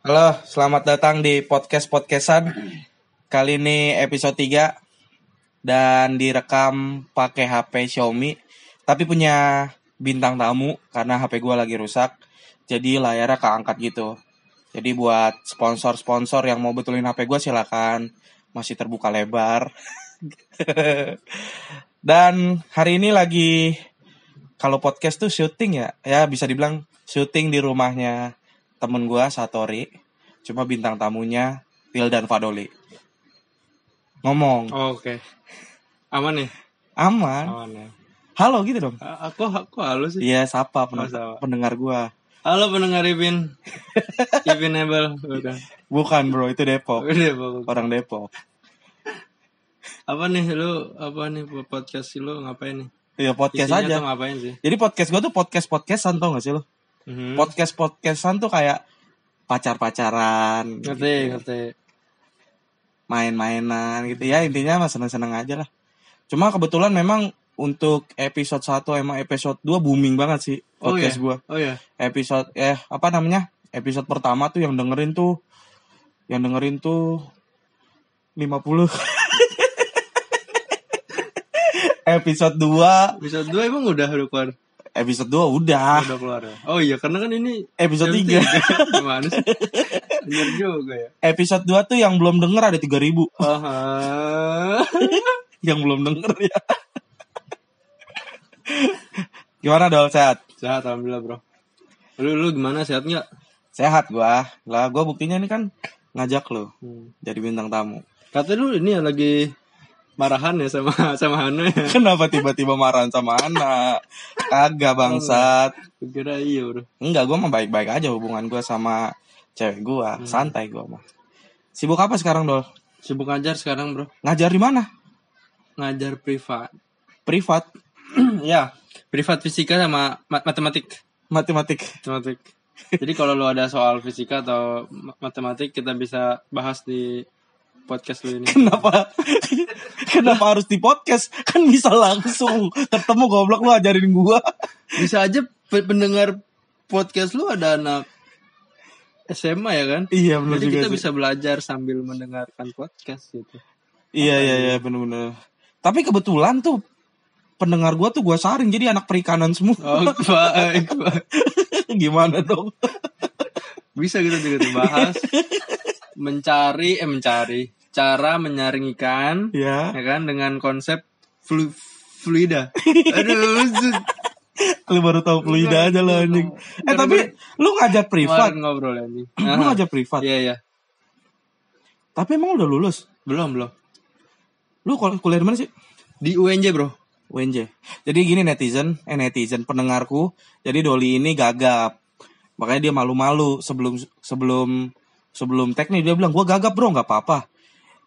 Halo, selamat datang di podcast podcastan. Kali ini episode 3 dan direkam pakai HP Xiaomi, tapi punya bintang tamu karena HP gua lagi rusak. Jadi layarnya keangkat gitu. Jadi buat sponsor-sponsor yang mau betulin HP gua silakan. Masih terbuka lebar. dan hari ini lagi kalau podcast tuh syuting ya, ya bisa dibilang syuting di rumahnya temen gua Satori. Cuma bintang tamunya Wildan Fadoli. Ngomong, Oh, Oke. Aman nih? aman. Aman ya. Halo gitu dong. Aku aku halus sih. Iya, sapa pen- Oh, pendengar gua. Halo pendengar Ipin. Ipin Ebel. Udah. Bukan bro, itu Depok. Pokoknya. Orang Depok. Apa nih lu apa nih podcast lu ngapain nih? Iya podcast Isinya aja. tuh ngapain sih? Jadi podcast gua tuh podcast podcastan tau gak sih lo? Mhm. Podcast podcastan tuh kayak pacar-pacaran, Ngerti, ngerti. main-mainan gitu ya intinya mah seneng-seneng aja lah. Cuma kebetulan memang untuk episode 1 emang episode 2 booming banget sih Oh podcast iya. gua. Oh ya. Episode eh apa namanya? Episode pertama tuh yang dengerin tuh yang dengerin tuh 50 episode 2 Episode 2 emang udah udah keluar. episode 2 udah Udah keluar ya. Oh iya, karena kan ini episode jam 3 tiga. Gimana sih? Bener juga ya. episode 2 tuh yang belum denger ada 3000 Aha. yang belum denger ya gimana dol sehat Sehat alhamdulillah, Bro. Lu lu gimana sehat nggak? sehat gua lah gua buktinya ini kan ngajak lo Hmm. jadi bintang tamu Kata lu ini ya lagi marahan ya sama sama Hana ya. kenapa tiba-tiba marahan sama anak kagak bangsat Kira iya bro. enggak gua mah baik-baik aja hubungan gua sama cewek gua santai gua mah sibuk apa sekarang dol Sibuk ngajar sekarang bro. ngajar di mana Ngajar privat. privat ya. Privat fisika sama ma- matematik. matematik Matematik. Jadi kalau lu ada soal fisika atau ma- matematik kita bisa bahas di podcast lu ini. Kenapa? Kenapa harus di podcast? Kan bisa langsung ketemu goblok lu ajarin gua. Bisa aja pe- pendengar podcast lu ada anak SMA ya kan? Iya benar Jadi juga kita sih. bisa belajar sambil mendengarkan podcast gitu. Iya iya iya benar-benar. Tapi kebetulan tuh pendengar gua tuh gua saring jadi anak perikanan semua. Oh, baik, baik. Gimana dong? Bisa kita juga tuh bahas mencari eh mencari cara menyaring ikan Ya. ya kan dengan konsep flu fluida. Aduh, Lu baru tahu fluida aja lo anjing. Eh tapi lu ngajar privat. ngobrol anjing. Lu ngajar privat. Iya iya. Tapi emang udah lulus. Belum belum. Lu kul- kuliah di mana sih? Di UNJ, Bro. UNJ. Jadi gini netizen, eh netizen pendengarku. Jadi Doli ini gagap. Makanya dia malu-malu sebelum sebelum sebelum teknik dia bilang gua gagap bro nggak apa-apa.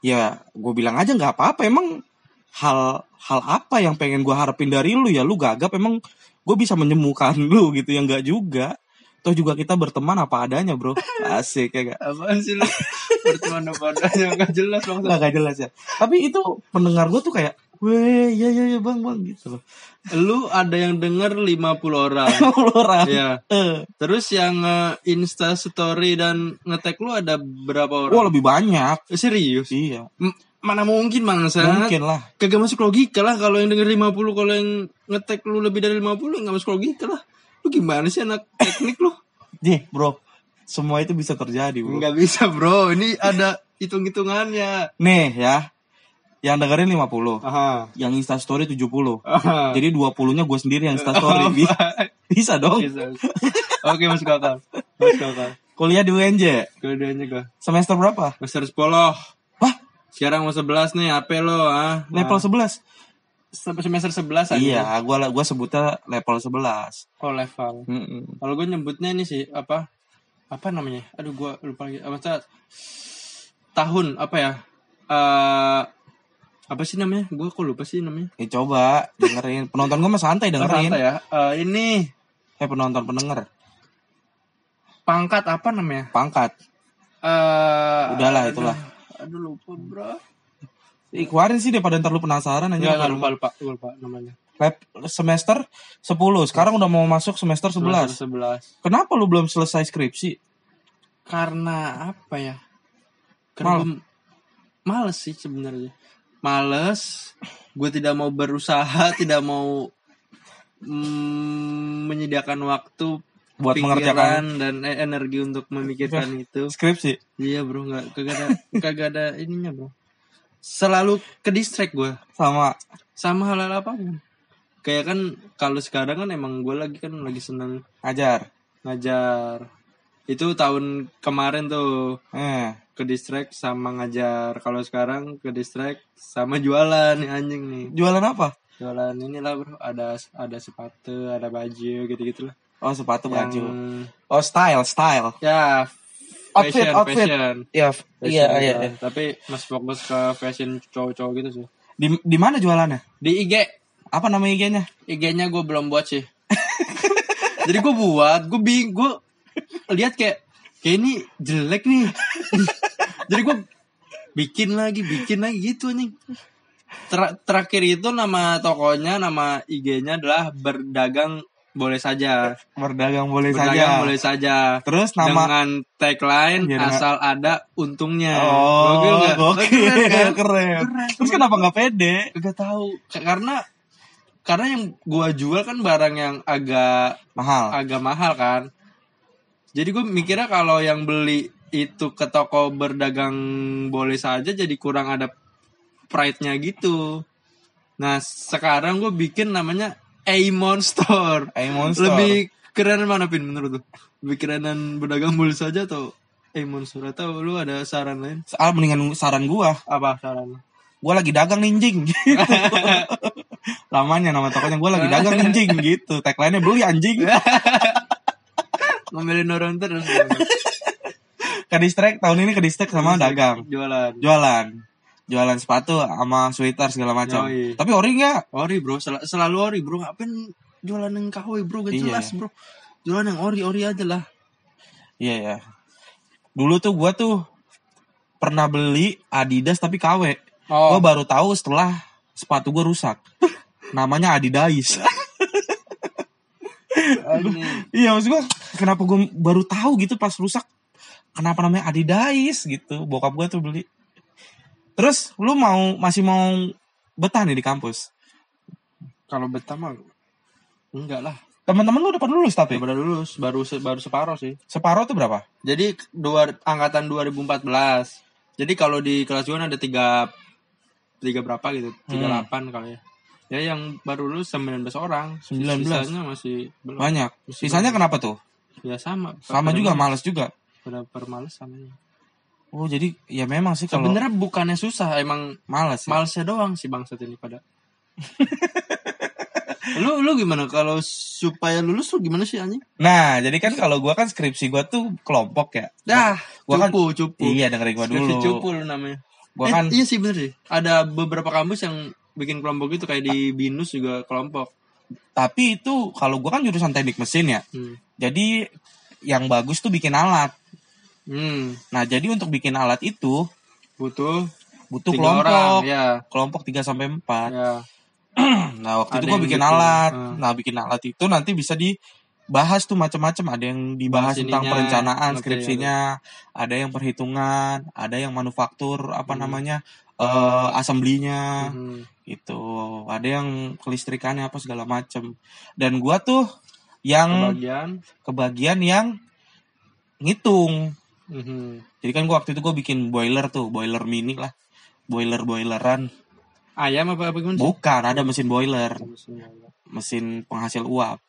Ya gue bilang aja nggak apa-apa. Emang hal hal apa yang pengen gua harapin dari lu ya lu gagap emang gue bisa menyembuhkan lu gitu ya nggak juga. Toh juga kita berteman apa adanya bro. Asik ya gak? Apaan sih lu? Berteman padanya enggak jelas maksudnya. Nggak nggak jelas ya. Tapi itu pendengar gue tuh kayak, weh ya ya ya bang bang gitu loh. Lu ada yang denger 50 orang. orang. ya. Terus yang eh, Insta story dan ngetek lu ada berapa orang? Wah lebih banyak. Eh, Serius? Iya. M- mana mungkin bangsa? Mungkin lah. Kagak masuk logika lah kalau yang denger 50 kalau yang ngetek lu lebih dari 50 nggak masuk logika lah. Lu gimana sih anak teknik lu? Nih bro. Semua itu bisa terjadi bro. Nggak bisa bro, ini ada hitung-hitungannya. Nih ya. Yang dengerin 50. Aha. Yang instastory 70. Aha. Jadi 20 nya gue sendiri yang instastory. Bi- bisa dong. Bisa. Oke masuk akal. Masuk akal. Kuliah di UNJ. Keduanya gua. Semester berapa? Semester 10. Wah Sekarang mau 11 nih, apa lo ah? level 11. Sampai semester 11 aja. Iya gue gua sebutnya level 11. Oh, level. Mm-mm. Kalau gue nyebutnya ini sih apa? Apa namanya? Aduh, gue lupa lagi. Apa tahun apa ya? Eh apa sih namanya? Gue kok lupa sih namanya. Ya coba dengerin. Penonton gue mah santai dengerin. Santai ya. Eh, ini Eh penonton pendenger. pangkat apa namanya? Pangkat. Eh Udahlah, aduh, itulah. Aduh lupa bro. Ih, keluarin sih daripada ntar lu penasaran aja. Enggak lupa lupa, Gua lupa namanya. lab semester 10 sekarang udah mau masuk semester 11 11. kenapa lu belum selesai skripsi Karena apa ya? Karena Mal- males sih sebenarnya. Males. Gue tidak mau berusaha, tidak mau mm, menyediakan waktu buat mengerjakan dan e- energi untuk memikirkan itu. skripsi Iya bro, nggak kagak ada kagak ada ininya bro. Selalu ke distract gue sama sama hal-hal apa pun. Kayak kan kalau sekarang kan emang gue lagi kan lagi seneng ajar ngajar. Itu tahun kemarin tuh eh ke distract sama ngajar. Kalau sekarang ke distract sama jualan nih anjing nih. jualan apa Jualan inilah bro, ada ada sepatu, ada baju gitu-gitu lah. oh sepatu Yang baju oh style style ya Outfit, fashion, outfit. fashion. ya Fashion iya gitu. iya iya. Tapi masih fokus ke fashion cowok-cowok gitu sih. di di mana jualannya Di IG, apa nama IG-nya IG-nya gue belum buat sih. Jadi gue buat, gue bing, gue lihat kayak kayak ini jelek nih. Jadi gue bikin lagi, bikin lagi gitu nih. Ter- terakhir itu nama tokonya, nama IG-nya adalah berdagang boleh saja. berdagang boleh Berdagang saja boleh saja. terus nama Dengan tagline dengan- asal ada untungnya. oh Gokil nggak? gokil Keren kan? keren. Keren. terus kenapa nggak pede Gak tahu karena karena yang gua jual kan barang yang agak mahal agak mahal kan. Jadi gue mikirnya kalau yang beli itu ke toko berdagang boleh saja jadi kurang ada pride-nya gitu. Nah sekarang gue bikin namanya Aemon Store. Eh monster Lebih keren mana pin menurut lu? Lebih kerenan berdagang boleh saja atau Aemon Store atau lu ada saran lain? ah mendingan saran gua Apa saran? gua lagi dagang ninjing gitu. lamanya nama tokonya gua lagi dagang ninjing gitu tagline-nya beli anjing Ngomelin orang terus. ke distract tahun ini ke distract sama dagang Jualan. jualan jualan sepatu sama sweater segala macam tapi ori nggak Ori bro, sel- selalu ori bro. Ngapain jualan yang KW bro? Gak Iya. jelas bro. Jualan yang ori-ori aja lah. iya ya dulu tuh gua tuh pernah beli Adidas tapi KW Oh, gua baru tahu setelah sepatu gua rusak namanya Adidais iya maksud gua kenapa gua baru tahu gitu pas rusak kenapa namanya Adidais gitu bokap gua tuh beli terus lu mau masih mau betah nih di kampus kalau betah mah enggak lah. teman-teman lu udah pada lulus tapi Udah lulus, baru se- baru separuh sih. separuh tuh berapa Jadi dua angkatan 2014. Jadi kalau di kelas gue ada tiga tiga berapa gitu, tiga Hmm. delapan kali ya. Ya yang baru lulus 19 orang. 19. Sisanya masih belum. banyak sisanya kenapa tuh Ya sama. sama juga males. males juga Pada permales sama. oh jadi ya memang sih kalau Sebenarnya bukannya susah, emang males ya. malesnya doang sih bangsat ini pada. lu lu gimana kalau supaya lulus lu gimana sih anjing? nah jadi kan kalau gua kan skripsi gua tuh kelompok ya Dah, Gua kan- cupu, cupu. iya dengerin gua Skripsi dulu cupu lu namanya. gua Eh, kan iya sih bener sih. Ada beberapa kampus yang bikin kelompok itu kayak di Binus juga kelompok. Tapi itu kalau gua kan jurusan teknik mesin ya Hmm. jadi yang bagus tuh bikin alat Hmm, nah jadi untuk bikin alat itu butuh butuh kelompok orang, ya. kelompok 3 sampai 4 Ya. nah waktu Ada itu gua yang bikin bikin, alat hmm. nah bikin alat itu nanti bisa dibahas tuh macam-macam ada yang dibahas Bahas tentang ininya, perencanaan skripsinya ada yang perhitungan ada yang manufaktur apa Hmm. namanya eh assemblinya Hmm. Itu ada yang kelistrikannya apa segala macem. Dan gua tuh yang Kebagian. kebagian yang ngitung. Mhm. jadi kan gua waktu itu gua bikin boiler tuh boiler mini lah. Boiler boileran. Ayam apa apa gimana sih? bukan ada mesin boiler. Mesin penghasil uap.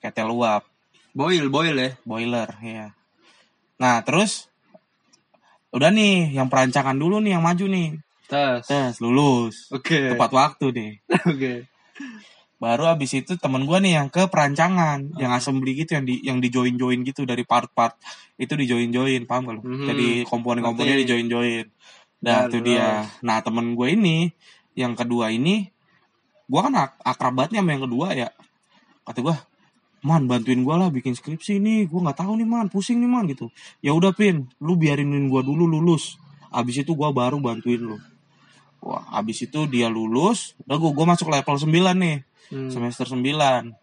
Ketel uap. Boil, boil ya. boiler ya nah terus udah nih yang perancangan dulu nih yang maju nih Tas. tes lulus. Oke. tepat waktu nih. Oke. baru abis itu temen gue nih yang ke perancangan yang assembly gitu yang di yang di join join gitu dari part-part itu di join join paham gak lu? Mhm. jadi komponen-komponennya Ngerti. di join join nah itu dia. nah temen gue ini yang kedua ini gue kan ak akrab banget nih sama yang kedua ya. Kata gue man bantuin gue lah bikin skripsi nih. Gue nggak tahu nih man. Pusing nih man gitu. Ya udah pin. Lu biarinin gue dulu lulus. Abis itu gue baru bantuin lu Wah, abis itu dia lulus, udah gue gue masuk level 9 nih, Hmm. semester 9.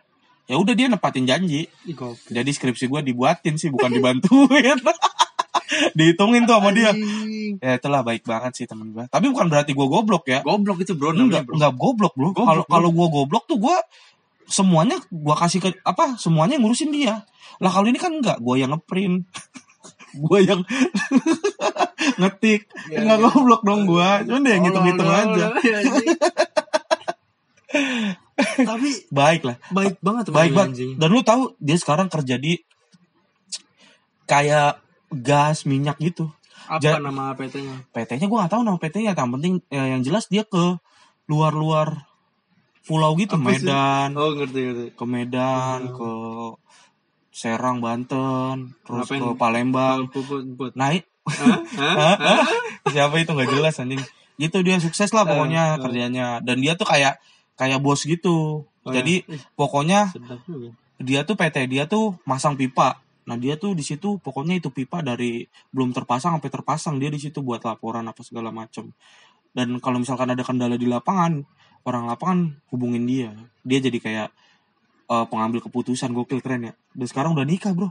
Ya udah dia nepatin janji. Gokil. Jadi skripsi gue dibuatin sih, bukan dibantuin. Dihitungin tuh sama dia. Ya itulah baik banget sih temen gue. Tapi bukan berarti gue goblok ya. Goblok itu bro Enggak, bro. enggak goblok bro. Kalau kalau gue goblok tuh gue semuanya gue kasih ke apa? Semuanya ngurusin dia. Lah kalau ini kan enggak, gue yang ngeprint. gue yang ngetik. Ya, enggak ya. goblok dong gue. Cuman dia yang ngitung-ngitung aja. Ya. Tapi Baik lah. baik banget Baik teman-teman, banget. anjing. Dan lu tahu dia sekarang kerja di kayak gas minyak gitu. Apa Ja- nama PT-nya? PT-nya gue gak tahu nama PT-nya. Yang penting ya, yang jelas dia ke luar-luar pulau gitu, Apa sih? Medan. Oh ngerti ngerti. ke Medan, Hmm. ke Serang, Banten, terus Ngapain? ke Palembang. Naik? Siapa itu nggak jelas anjing. Gitu dia sukses lah pokoknya kerjanya dan dia tuh kayak kayak bos gitu. Oh, Jadi ya. Pokoknya dia tuh PT dia tuh masang pipa. Nah dia tuh di situ pokoknya itu pipa dari belum terpasang sampai terpasang dia di situ buat laporan apa segala macem. Dan kalau misalkan ada kendala di lapangan, orang lapangan hubungin dia. Dia jadi kayak eh, pengambil keputusan gokil keren ya. Dan sekarang udah nikah bro,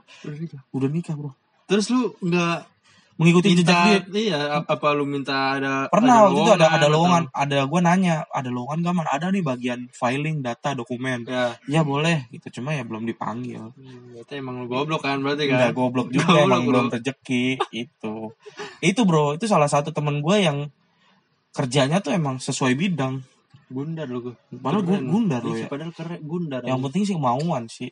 udah nikah bro. Terus lu nggak Mengikuti jejak minta dia. iya ap- apa lu minta ada Pernah waktu itu ada ada atau- lowongan, ada gue nanya, ada lowongan gak man? Ada nih bagian filing data dokumen. Ya, Ya boleh, gitu cuma ya belum dipanggil. hmm, berarti emang lu goblok kan berarti Enggak kan? goblok juga Goblok, emang bro. belum rezeki itu. Itu bro, itu salah satu temen gue yang kerjanya tuh emang sesuai bidang. Gundar lu gua. Padahal gundar lu ya. Padahal keren gundar. Yang anjing. penting sih kemauan sih.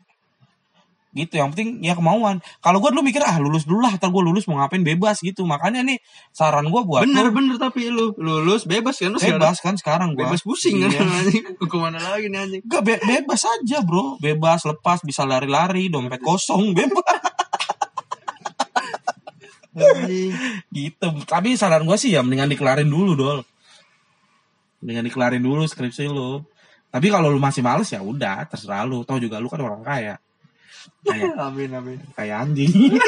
Gitu, yang penting ya kemauan. Kalau gue dulu mikir ah lulus dulu lah, ntar gue lulus mau ngapain bebas gitu. Makanya nih saran gue buat bener lu, bener tapi lu lulus bebas kan lu sekarang? bebas kan sekarang gue. bebas pusing kan Iya. anjing. Ke mana lagi nih anjing? Gak be- bebas aja bro, bebas lepas bisa lari-lari, dompet kosong bebas gitu. Tapi saran gue sih ya mendingan dikelarin dulu dol, mendingan dikelarin dulu skripsi lu. Tapi kalau lu masih males ya udah terserah lu. Tahu juga lu kan orang kaya, kayak amin amin. kayak anjing. gitu.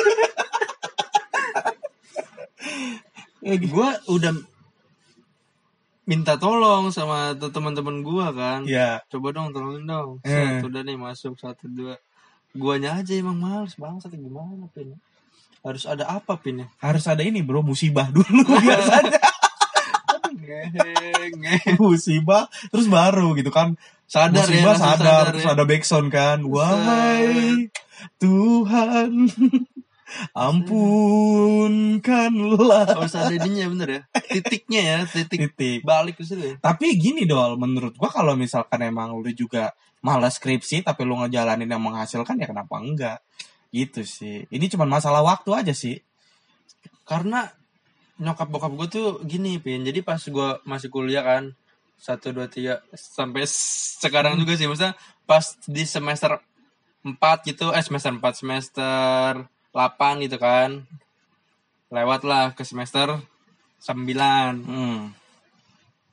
Gua udah minta tolong sama te- teman-teman gua kan. ya Coba dong tolongin dong. Eh. Satu udah nih masuk satu dua. Guanya aja emang males banget gimana pin? Harus ada apa pin harus ada ini bro musibah dulu biasanya musibah terus baru gitu kan Sadar ya, musibah langsung sadar, sadar terus ya. ada backsound kan. Wahai Tuhan ampunkanlah. Harus ada ininya bener ya. Titiknya ya, titik titik. balik ke situ ya. tapi gini dol menurut gua kalau misalkan emang lu juga malas skripsi tapi lu ngejalanin yang menghasilkan ya kenapa enggak? Gitu sih. Ini cuma masalah waktu aja sih. Karena nyokap bokap gue tuh gini pin. Jadi pas gue masih kuliah kan satu dua tiga. Sampai sekarang juga sih maksudnya pas di semester 4 gitu eh semester 4 semester 8 gitu kan. Lewat lah ke semester 9 hmm.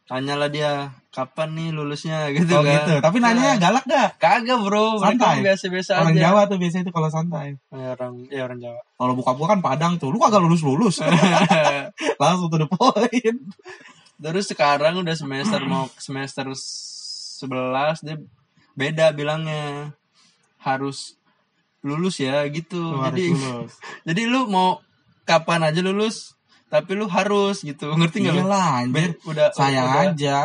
tanya lah dia kapan nih lulusnya? gitu oh kan. gitu. Tapi nanya galak gak kagak bro. Santai. biasa-biasa orang aja. Jawa tuh biasanya itu kalau santai. Ya, orang ya orang Jawa. Kalau buka gua kan Padang tuh. Lu kagak lulus lulus langsung to the point Terus sekarang udah semester mau semester 11 dia beda bilangnya. Harus lulus ya gitu. Lu harus jadi lulus jadi lu mau kapan aja lulus tapi lu harus gitu. Ngerti nggak? Ben? anjir udah sayang udah- aja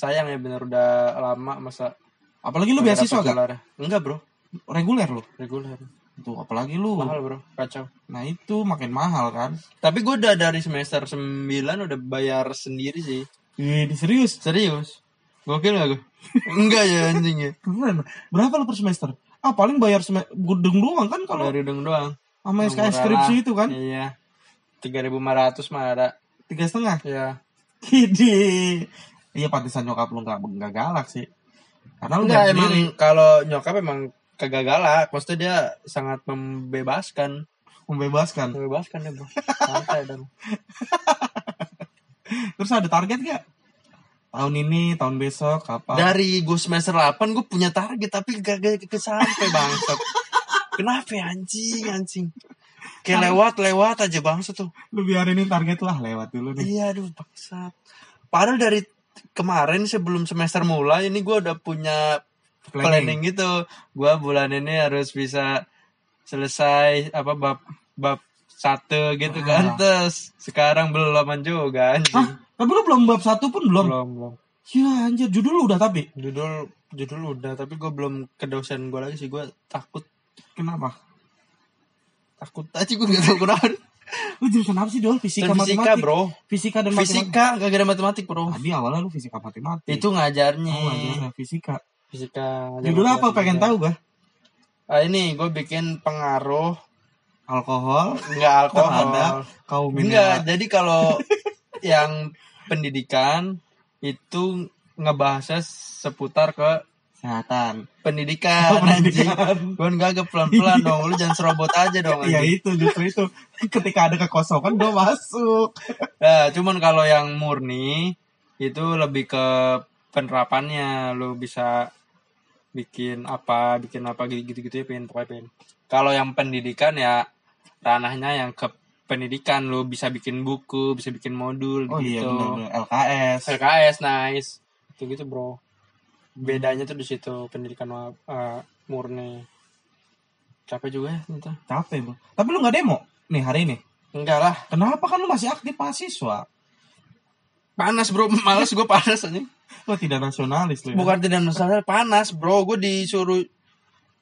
Sayang ya bener udah lama masa apalagi lu beasiswa gak gelar. Enggak, Bro. reguler lu Reguler. Tuh apalagi lu Mahal, Bro. Kacau. nah itu makin mahal kan Tapi gue udah dari semester 9 udah bayar sendiri sih. Ih, serius Serius. Gokil gak gue? Enggak ya anjing ya. keren berapa lu per semester ah paling bayar gudeng doang kan kalau Dari dong doang. sama SKS skripsi itu kan Iya. Tiga ribu lima ratus mah ada. tiga setengah Ya. Kidi iya pantesan nyokap lu nggak nggak galak sih karena lu Enggak bayar emang kalau nyokap emang kagak galak. Maksudnya dia sangat membebaskan. membebaskan Membebaskan ya bro. Santai dong. terus ada target gak tahun ini tahun besok apa Dari gue semester 8 gue punya target tapi kagak kesampai bangsat. Kenapa ya, anjing anjing? Kayak lewat lewat aja bangsat tuh. lu biarin ini target lah lewat dulu nih Iya aduh bangsat. padahal dari kemarin sebelum semester mulai ini gue udah punya planning, gitu gue bulan ini harus bisa selesai apa bab bab satu gitu kan Ah. terus sekarang belum juga anjing Hah? Tapi lu belum bab satu pun belum. belum belum Ya anjir, judul udah tapi. judul judul udah tapi gue belum ke dosen gue lagi sih gue takut Kenapa? takut aja gue gak tau kenapa Lu jurusan apa sih, Dol? Fisika, Dan fisika matematik. bro Fisika dan matematik. fisika gak ada matematik bro Tadi awalnya lu fisika matematik. itu ngajarnya Oh, ngajarnya fisika. Fisika Judul apa pengen tahu gua? ah, ini gue bikin pengaruh Alkohol nggak alkohol terhadap kaum enggak jadi kalau yang pendidikan itu ngebahasnya seputar ke kesehatan. pendidikan, Oh, pendidikan. Gue enggak pelan-pelan dong, lu jangan serobot aja dong. Anjing. itu justru itu. Ketika ada kekosongan gua masuk. Nah, cuman kalau yang murni itu lebih ke penerapannya, lu bisa bikin apa, bikin apa gitu-gitu ya, pengen pokoknya pengen. Kalau yang pendidikan ya ranahnya yang ke pendidikan, lu bisa bikin buku, bisa bikin modul Oh iya gitu. benar LKS. LKS nice itu gitu bro bedanya tuh di situ pendidikan uh, murni capek juga ya ternyata Capek, Bro. Tapi lu nggak demo nih hari ini. enggak lah Kenapa kan lu masih aktif mahasiswa? Panas bro males gue panas aja Lu tidak nasionalis lu. Ya? bukan tidak masalah panas bro gue disuruh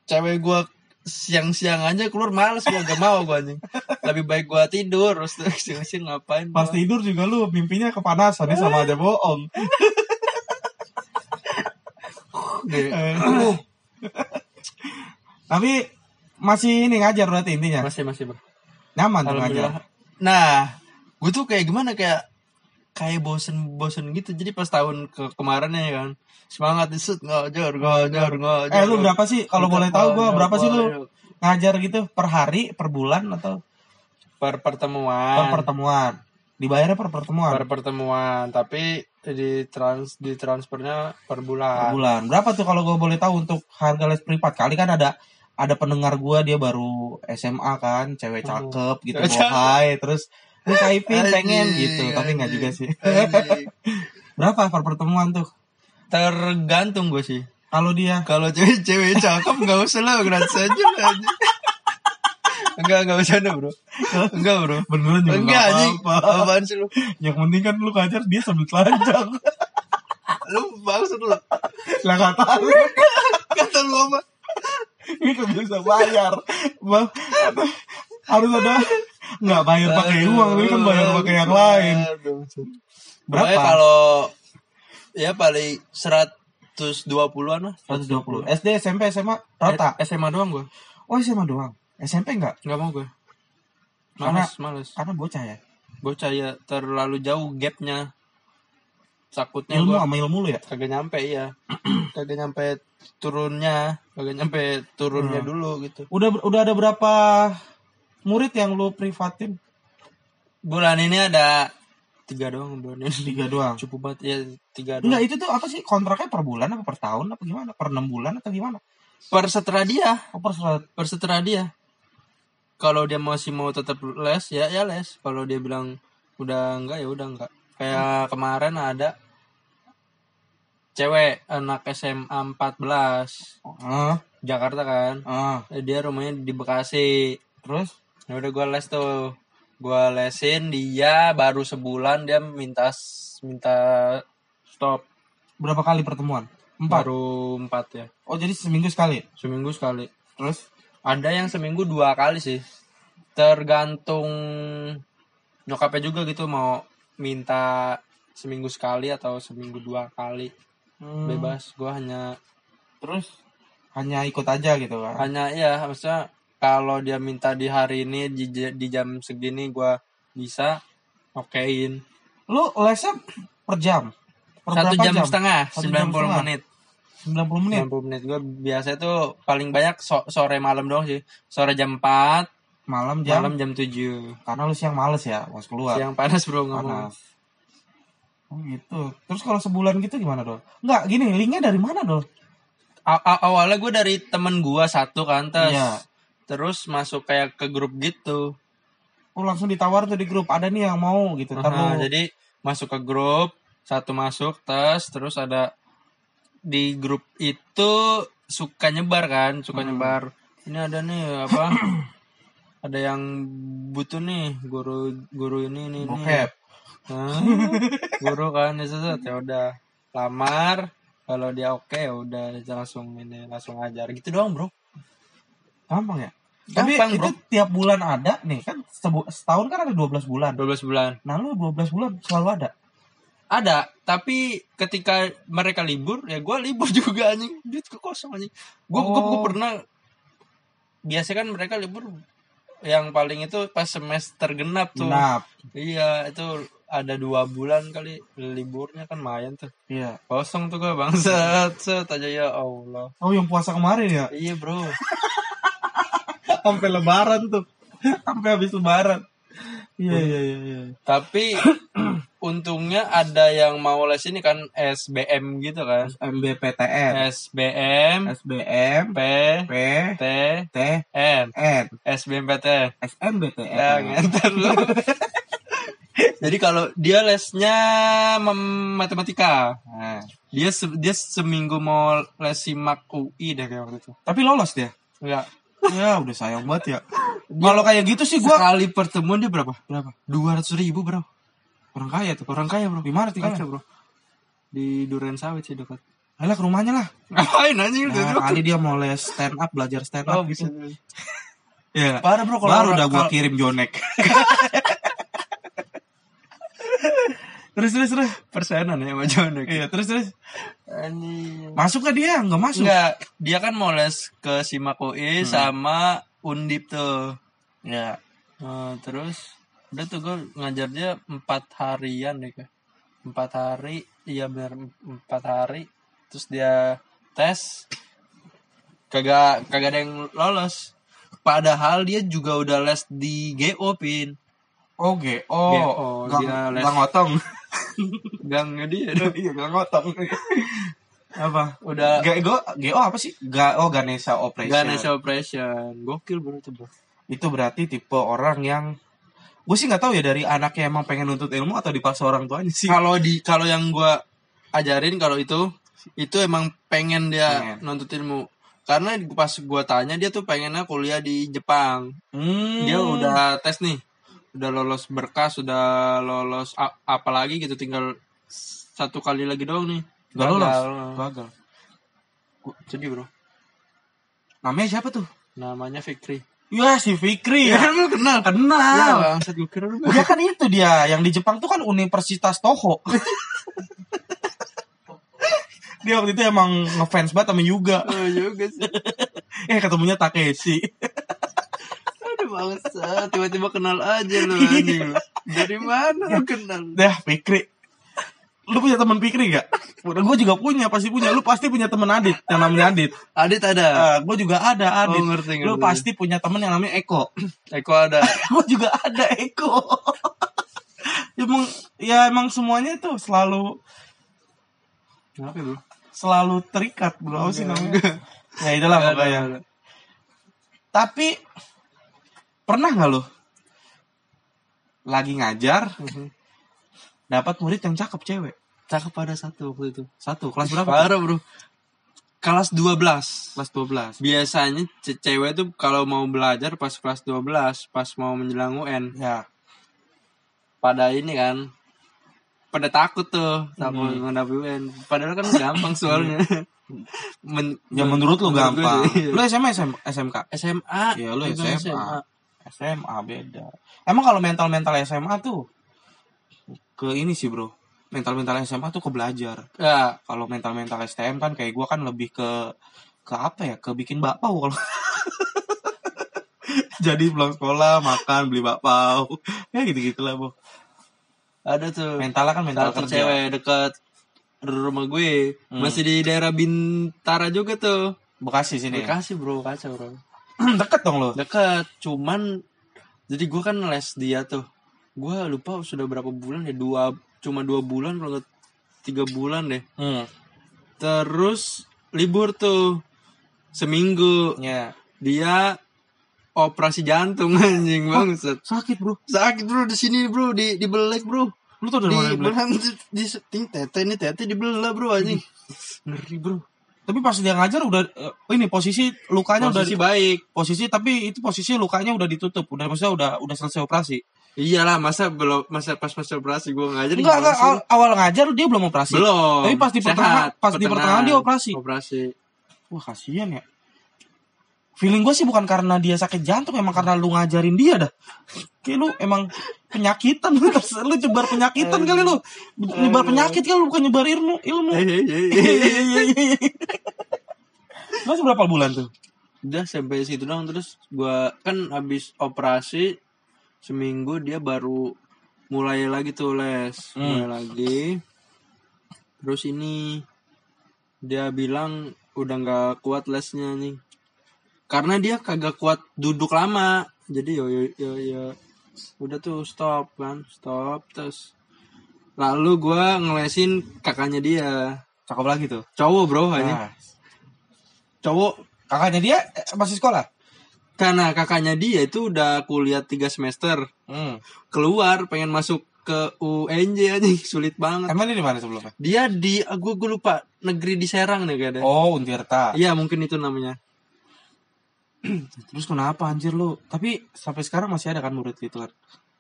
cewek gue siang-siang aja keluar males gue gak mau gue anjing lebih baik gue tidur terus siang-siang ngapain Pas gua? tidur juga lu mimpinya kepanasan ya sama aja bohong. Eh. Tapi masih ini ngajar berarti intinya. masih masih bro Nyaman tuh ngajar. Nah, gue tuh kayak gimana kayak kayak bosen-bosen gitu. Jadi pas tahun ke kemarin ya kan, semangat disut ngajar, ngajar, ngajar. Eh lu berapa sih kalau boleh tahu gua berapa sih lu ngajar gitu per hari, per bulan atau per per pertemuan? pertemuan? Dibayarnya per pertemuan. per pertemuan, tapi di trans di transfernya per per bulan. bulan. Berapa tuh kalau gue boleh tahu untuk harga les privat? Kali kan ada ada pendengar gua dia baru SMA kan, cewek Hmm. cakep gitu, Cewek cakep. bohai, terus lu kaipin pengen gitu, tapi nggak juga sih. Berapa per pertemuan tuh? Tergantung gue sih. Kalau dia Kalau cewek-cewek cakep nggak usah lah gratis aja lah. Enggak, enggak bercanda bro Enggak bro beneran juga Enggak nggak anjing apa-apa. Apaan sih lu Yang penting kan lu ngajar dia sambil telanjang. Lu maksud lu lah nggak tahu. Kata lu apa Ini bisa bayar. Bang, harus ada nggak bayar pakai uang, ini kan bayar pakai yang lain. Berapa? Kalau ya paling 120-an lah. 120. SD, SMP, SMA rata. Eh, SMA doang gue. Oh SMA doang. SMP enggak? Enggak mau gue. Karena- Males, males. Karena bocah ya. Bocah ya terlalu jauh gapnya. Takutnya Ilmu sama ilmu lu ya. kagak nyampe iya. kagak nyampe turunnya, kagak nyampe turunnya Hmm. dulu gitu. Udah udah ada berapa murid yang lu privatin? Bulan ini ada tiga doang bulan ini. Tiga doang. Cukup banget ya tiga doang. Enggak itu tuh apa sih kontraknya per bulan apa per tahun apa gimana? Per enam bulan atau gimana? Per setelah dia. Oh, per serat- berseterah dia kalau dia masih mau tetap les ya ya les kalau dia bilang udah enggak ya udah enggak kayak kemarin ada cewek anak SMA 14 Ah, Jakarta kan. Eh, dia rumahnya di Bekasi Terus ya udah gue les tuh gue lesin dia baru sebulan dia minta minta stop berapa kali pertemuan? Empat. baru empat ya Oh jadi seminggu sekali. seminggu sekali Terus Ada yang seminggu dua kali sih. Tergantung nyokapnya juga gitu mau minta seminggu sekali atau seminggu dua kali. hmm, Bebas. Gue hanya Terus hanya ikut aja gitu kan. hanya ya maksudnya kalau dia minta di hari ini di, di jam segini gue bisa okein. Lu lesnya per jam? Per Satu berapa jam, setengah, Satu 90 jam setengah. menit. 90 menit. 90 menit gue biasa tuh paling banyak so- sore malam doang sih. Sore jam 4, Malam jam. malam jam 7. Karena lu siang males ya, pas keluar. Siang panas bro mau. panas. Oh gitu. Terus kalau sebulan gitu gimana dong? Enggak, gini linknya dari mana dong? Awalnya gue dari temen gue satu kan terus Iya. Terus masuk kayak ke grup gitu Oh langsung ditawar tuh di grup ada nih yang mau gitu. Aha, lu- jadi masuk ke grup satu masuk tes terus ada di grup itu suka nyebar kan suka Hmm. nyebar ini ada nih apa ada yang butuh nih guru guru ini ini ini Bokep. Hah? guru kan ya set, ya udah lamar kalau dia oke ya udah langsung ini langsung ajar gitu doang bro Gampang ya? Tapi Gampang, itu tiap bulan ada nih kan sebu- setahun kan ada 12 bulan. 12 bulan Nah lu 12 bulan selalu ada. ada tapi ketika mereka libur ya gue libur juga anjing duit gue kosong anjing gue Oh. pernah biasa kan mereka libur yang paling itu pas semester genap tuh Genap. iya itu ada dua bulan kali liburnya kan mayan tuh Iya. kosong tuh gue bangsat set aja ya Allah Oh yang puasa kemarin ya? iya bro Sampai lebaran tuh. Sampai habis lebaran. Iya iya iya. iya. tapi untungnya ada yang mau les ini kan SBM gitu kan MBPTN, SBM SBM, P P, T T, N N, SBMPT SMBTN. Ya, ngenter lu. Jadi kalau dia lesnya matematika. Nah, Dia se- dia seminggu mau les simak UI deh kayak waktu itu. tapi lolos dia. Enggak. Ya udah sayang banget ya. Kalau kayak gitu sih gua Sekali pertemuan dia berapa? berapa? Dua ratus ribu bro. Orang kaya tuh. Orang kaya bro. Di mana tinggalnya? Bro. Di Duren Sawit sih dekat. Alah ke rumahnya lah. Ngapain anjing Nah, kali dia mau les stand up, belajar stand Oh up bisa. gitu. Iya. Parah bro kalau Baru udah gua kirim Jonek. terus terus terus. persenan ya Jonek. Iya, terus terus. Anjing. Masuk ke dia? Enggak masuk. Enggak, dia kan mau les ke Simak UI sama Undip tuh. Ya. Nah, terus udah tuh gue ngajar dia empat harian deh kayak empat hari iya benar empat hari terus dia tes kagak kagak ada yang lolos padahal dia juga udah les di GO pin Oh, G. GO, Oh, gang, dia les. gang ngotong. Gangnya dia Iya, gang ngotong. apa? udah G go, GO apa sih? Ga, oh, Ganesha Operation. Ganesha Operation gokil bro itu bro Itu berarti tipe orang yang gue sih nggak tahu ya dari anaknya emang pengen nuntut ilmu atau dipaksa orang tuanya sih. kalau di kalau yang gua ajarin kalau itu itu emang pengen dia Pengen. nuntut ilmu karena pas gua tanya dia tuh pengennya kuliah di Jepang Hmm. dia udah tes nih udah lolos berkas udah lolos a- apa lagi gitu tinggal satu kali lagi doang nih Gak lolos. Gagal. Gua- sedih bro Namanya siapa tuh? namanya Fikri Ya si Fikri ya ya. lu kenal Kenal. ya bangsat gua kira lu Dia kan itu dia yang di Jepang tuh kan Universitas Toho. dia waktu itu emang ngefans banget sama Yuga. oh juga sih Eh ketemunya Takeshi. Aduh bangsa tiba-tiba kenal aja lu anjing lu. dari mana lu kenal Dah Fikri. Lu punya teman Fikri gak? Udah gue juga punya, pasti punya. Lu pasti punya teman Adit yang namanya Adit. Adit ada Uh, gue juga ada Adit. Oh, ngerti, Lu ngerti. pasti punya teman yang namanya Eko. Eko ada gue juga ada Eko. emang ya emang semuanya tuh selalu Kenapa bro? selalu terikat bro apa sih namanya ya itulah pokoknya tapi pernah nggak lo lagi ngajar Mhm. dapat murid yang cakep cewek Cakep ada satu waktu itu. satu kelas berapa Parah bro. Kelas 12. kelas 12 Biasanya ce- cewek tuh kalau mau belajar pas kelas 12, pas mau menjelang UN, ya pada ini kan pada takut tuh takut Hmm. menghadapi UN. Padahal kan gampang soalnya. Men- ya menurut lu gue gampang iya. lu SMA SM, SMK SMA. Iya, lu Juga SMA. SMA beda emang kalau mental mental SMA tuh ke ini sih bro mental mental SMA tuh ke belajar Ya, kalau mental mental STM kan kayak gua kan lebih ke ke apa ya ke bikin bakpao kalau jadi pulang sekolah makan beli bakpao ya gitu gitulah bu ada tuh. mentalnya kan mental kerja cewek dekat rumah gue. Hmm. Masih di daerah Bintara juga tuh. bekasi sini? Bekasi bro, kacau bro. deket dong lo Dekat, cuman jadi gue kan les dia tuh. Gue lupa sudah berapa bulan ya dua cuma dua bulan kalau tiga bulan deh. hmm. Terus libur tuh seminggu ya dia operasi jantung anjing bangsat. sakit bro Sakit bro di sini bro di di belek bro. Lu tuh dari mana di belah di, di setting tete ini tete dibelah bro anjing ngeri bro Tapi pas dia ngajar udah eh, ini posisi lukanya posisi udah baik posisi tapi itu posisi lukanya udah ditutup, udah maksudnya udah udah selesai operasi. iyalah masa belum masa pas masa operasi gue ngajar Enggak, enggak awal, awal ngajar dia belum operasi. belum Tapi pas di pertengahan- pas di pertengahan dia operasi. operasi Wah, kasihan ya. Feeling gue sih bukan karena dia sakit jantung, emang karena lu ngajarin dia dah. Kayak lu emang penyakitan lu, lu nyebar penyakitan kali lu. Nyebar penyakit kali lu bukan nyebar ilmu, ilmu. Eh, eh, eh. Lu berapa bulan tuh? udah sampai situ dong terus gua kan habis operasi seminggu dia baru mulai lagi tuh les Hmm. mulai lagi terus ini dia bilang udah nggak kuat lesnya nih karena dia kagak kuat duduk lama. Jadi yo yo yo, yo. udah tuh stop kan? Stop terus. Lalu gua ngelesin kakaknya dia. Cakep lagi tuh. cowok bro Nah, cowok. Kakaknya dia eh, masih sekolah? karena kakaknya dia itu udah kuliah tiga semester. Hmm. keluar pengen masuk ke UNJ aja. Sulit banget. Emang dia di mana sebelumnya? dia di gue gue lupa. Negeri di Serang nih kayaknya. Oh, Untirta. iya mungkin itu namanya Terus kenapa anjir lu? Tapi sampai sekarang masih ada kan murid gitu kan?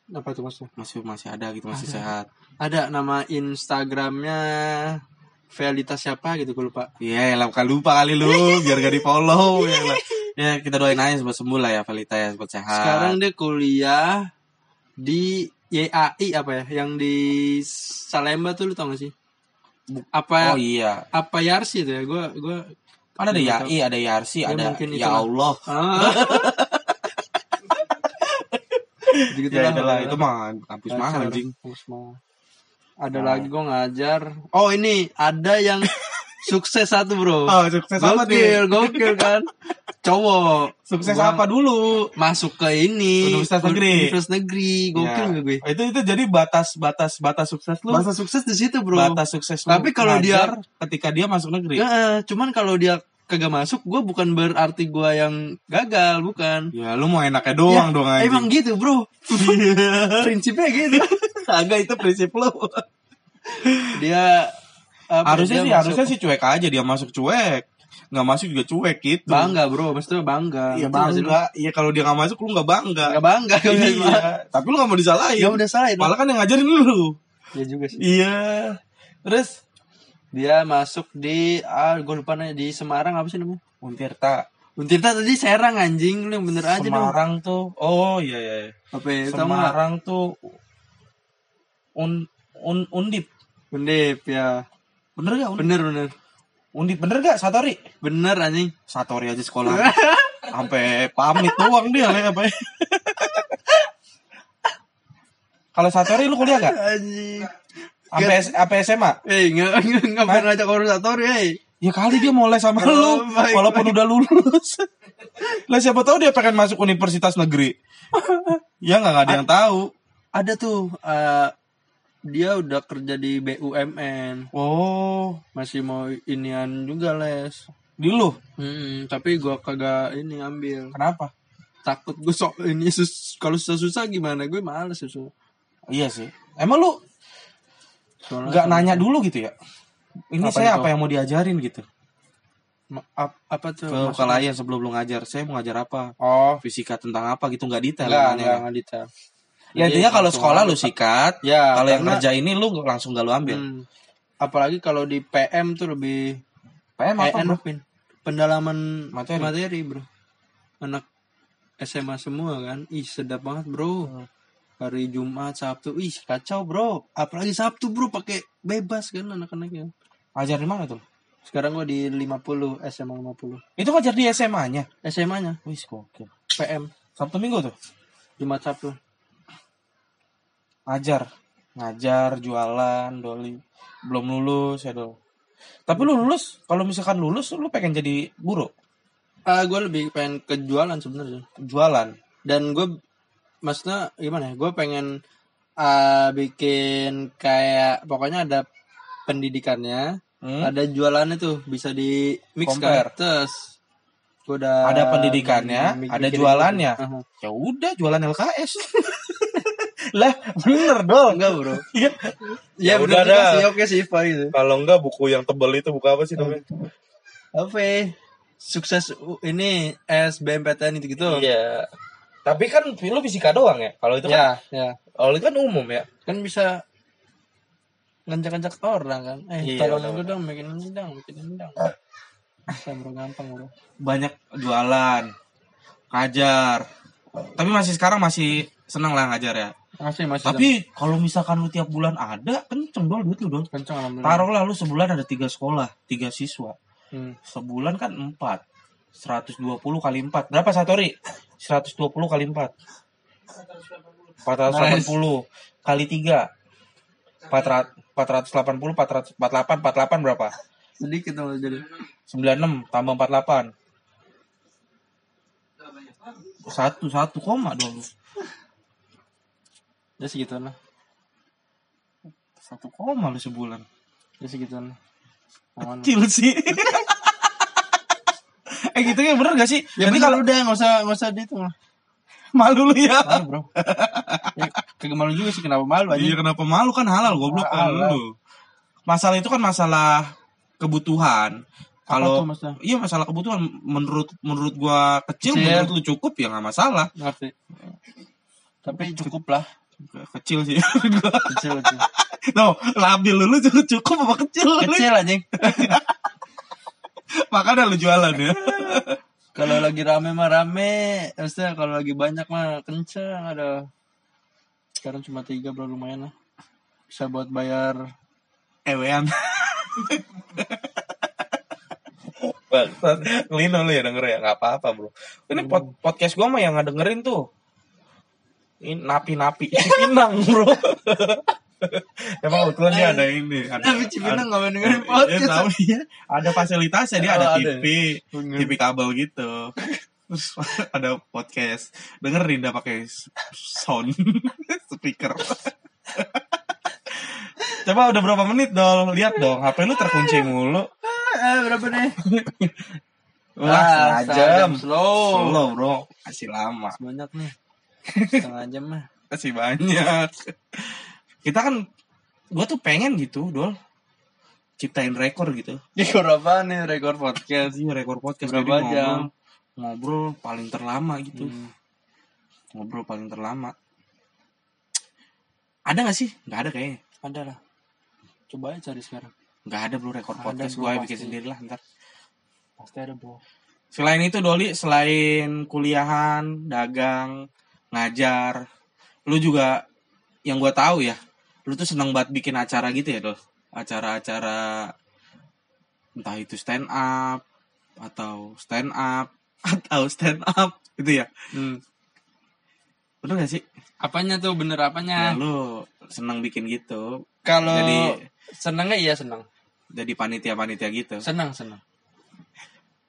apa tuh maksudnya Masih masih ada gitu, masih Ada. sehat. ada nama Instagramnya Velita siapa gitu gue lupa Iya, yeah, lupa lupa kali lu, biar gak di follow ya. lah. Ya kita doain aja buat sembuh lah ya Valita ya, sehat. sekarang dia kuliah di YAI apa ya yang di Salemba tuh lu tau gak sih apa oh iya, apa Yarsi tuh ya gue gue kan ada Yai, ada Yarsi, Ya, ada mungkin Ya itulah. Allah. Ah. Gitu-gitu Ya lah. itulah, itu mah kampus mahal anjing. kampus mahal. Ada Nah. lagi gue ngajar. Oh ini ada yang sukses satu bro. Oh, sukses apa gokil, nih? gokil kan. Cowok. Sukses Gua apa dulu? Masuk ke ini. Universitas negeri. Universitas negeri. Gokil Ya. gue? Itu itu jadi batas batas batas sukses lu. Masa sukses di situ bro. Batas sukses lu. Tapi kalau dia- ketika dia masuk negeri. Ya, cuman kalau dia kagak masuk, gue bukan berarti gue yang gagal, bukan. Ya lu mau enaknya doang Ya, dong anjing. Emang gitu bro. Prinsipnya gitu. Agak itu prinsip lu. Dia apa, harusnya sih masuk- harusnya sih cuek aja dia masuk cuek. Nggak masuk juga cuek gitu. bangga bro, maksudnya bangga. Iya nggak lu? bangga. Iya kalau dia nggak masuk lu nggak bangga. Gak bangga Iya. Tapi lu nggak mau disalahin. Ya udah salah itu. Malah kan yang ngajarin lu. Ya juga sih. Iya. Terus Dia masuk di ah gue lupa nanya di Semarang apa sih namanya? Untirta. Untirta tadi Serang anjing lu yang bener aja dong. Semarang tuh. Oh iya iya. iya. Apa ya? Nggak? Semarang tuh un, un undip. Undip ya. Bener gak undip? Bener bener. Undip bener gak Satori? Bener anjing. Satori aja sekolah. Sampai pamit doang dia lah apa. Kalau Satori lu kuliah gak? Anjing. Sampai sampai SMA? Eh nggak nggak nggak pernah ngajak organisator ya. Ya kali dia mau les sama Oh, lu baik, walaupun udah lulus. lah siapa tahu dia pengen masuk universitas negeri. ya nggak ada yang tahu. Ada tuh eh, dia udah kerja di BUMN. Oh, Masih mau inian juga les. di lu. Hmm, tapi gua kagak ini ambil. Kenapa? Takut gue sok ini sus kalau susah-susah gimana? Gue males susah. Iya sih. Emang lu Soalnya nggak nanya dulu gitu ya? Ini Apa saya itu? apa yang mau diajarin gitu? Ma- ap- apa tuh? Ke kalian sebelum lu ngajar, saya mau ngajar apa? Oh, Fisika tentang apa gitu nggak detail. enggak, enggak detail. Ya intinya kalau sekolah lu sikat, Ya, kalau yang kerja ini lu langsung gak lu ambil. Hmm. Apalagi kalau di PM tuh lebih PM eh, apa bro? enak, Pin. Pendalaman Materi. materi. bro. Anak SMA semua kan. Ih, sedap banget, Bro. Hmm. Hari Jumat, Sabtu. Ih, kacau, Bro. Apalagi Sabtu, Bro, pakai bebas kan anak-anaknya. Ngajar di mana tuh? Sekarang gua di 50, SMA 50. Itu ngajar di SMA-nya. SMA-nya Wih, gokil. PM Sabtu Minggu tuh. Jumat Sabtu. Ngajar ngajar jualan doli belum lulus ya dong tapi lu lulus kalau misalkan lulus lu pengen jadi guru Ah, gue lebih pengen ke jualan sebenarnya. jualan dan gue maksudnya gimana ya gue pengen ah, bikin kayak pokoknya ada pendidikannya Hmm? ada jualannya tuh bisa di mix kan terus gue udah Ada pendidikannya, ada jualannya. gitu. Aha. ya udah jualan LKS lah bener dong Enggak bro. Iya. Ya, Ya bener udah juga dah. sih. Oke sih Pak itu. Kalau enggak buku yang tebel itu buku apa sih namanya? Apa? Sukses ini SBMPTN itu gitu. Iya. Tapi kan lu fisika doang ya. Kalau itu kan Ya, ya. kalau itu kan umum ya. Kan bisa ngajak-ngajak orang kan. Eh, Iya, tolong dulu dong bikin ini dong, bikin ini dong. Bisa bro gampang bro. banyak jualan ngajar tapi masih sekarang masih seneng lah ngajar ya Masih masih. tapi kalau misalkan lu tiap bulan ada kenceng dong duit lu dong. Kencang alhamdulillah. taruhlah lu sebulan ada tiga sekolah tiga siswa. Hmm. sebulan kan empat. 120 kali empat. Berapa satori 120 kali empat. 480 kali tiga. 400 480 400 48 48 berapa? Sedikit dong jadi. 96 tambah 48 satu satu koma dong Ya segituan lah. satu koma lu sebulan. Ya segituan kecil sih. Eh gitu ya bener gak sih? Ya Nanti kalau udah nggak usah nggak usah dihitung lah. malu lu ya. Malu bro. ya, kagak malu juga sih kenapa malu aja. iya kenapa malu? Kan halal goblok kan lu. Masalah itu kan masalah kebutuhan. Kalau iya masalah kebutuhan. Menurut menurut gua kecil, Kecil. menurut lu cukup ya nggak masalah. Ngerti. Tapi cukup lah. Kecil sih gua Kecil kecil. no labil lu lu cukup cukup apa kecil Kecil aja. makanya lu jualan ya Kalau lagi rame mah rame, maksudnya kalau lagi banyak mah kenceng ada. Sekarang cuma tiga bro lumayan lah. Bisa buat bayar. ewean. Lino lu ya denger ya nggak apa-apa bro ini pod- podcast gua mah yang nggak dengerin tuh ini napi-napi Cipinang bro Emang kebetulan dia ada ini ada, Napi Cipinang nggak mau dengerin Iya, podcast. tahu dia. Ada fasilitasnya dia Oh, ada ada. TV TV kabel gitu Terus ada podcast Dengerin dah pakai sound Speaker Coba udah berapa menit dong Lihat dong HP lu terkunci mulu Eh, berapa nih? Wah, setengah jam. Slow. Slow bro, masih lama, Banyak nih. Setengah jam mah. masih banyak. Kita kan, gue tuh pengen gitu, dol, ciptain rekor gitu. Rekor apa nih? Rekor podcast. Iya rekor podcast Berapa jadi jam? ngobrol, ngobrol paling terlama gitu, Hmm. ngobrol paling terlama. Ada gak sih? Gak ada kayaknya. Ada lah. Coba aja cari sekarang. Gak ada bro rekor Ada, podcast. Gue bikin sendiri lah ntar. Pasti ada bro. Selain itu Doli, selain kuliahan, dagang, ngajar, lu juga yang gua tahu ya, lu tuh seneng banget bikin acara gitu ya, Dol. Acara-acara entah itu stand up atau stand up atau stand up gitu ya. Hmm. Bener gak sih? Apanya tuh bener Ya, apanya? lu seneng bikin gitu. Kalau Jadi seneng nggak iya seneng. jadi panitia-panitia gitu. Seneng seneng.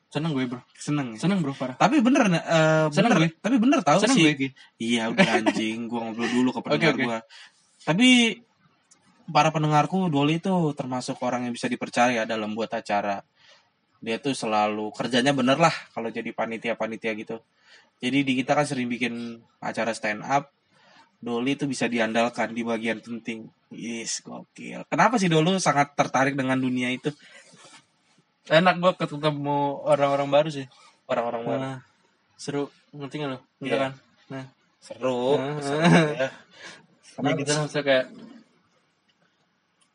Seneng gue bro. Seneng ya. Seneng bro parah. Tapi bener, eh Seneng bener, gue. tapi bener tahu Seneng sih. gue Ki. Iya udah anjing, gua ngobrol dulu ke pendengar Oke, oke. gua. Tapi para pendengarku Doli itu termasuk orang yang bisa dipercaya dalam buat acara. Dia tuh selalu kerjanya bener lah kalau jadi panitia-panitia gitu. Jadi di kita kan sering bikin acara stand up. Doli itu bisa diandalkan di bagian penting. Yes, gokil. Kenapa sih Dolu sangat tertarik dengan dunia itu? Enak gue ketemu orang-orang baru sih. Orang-orang baru. Nah, seru. Ngerti gak lo? Gitu Iya. kan? Nah. Seru. Ah. seru ya. Ya gitu lah maksudnya kayak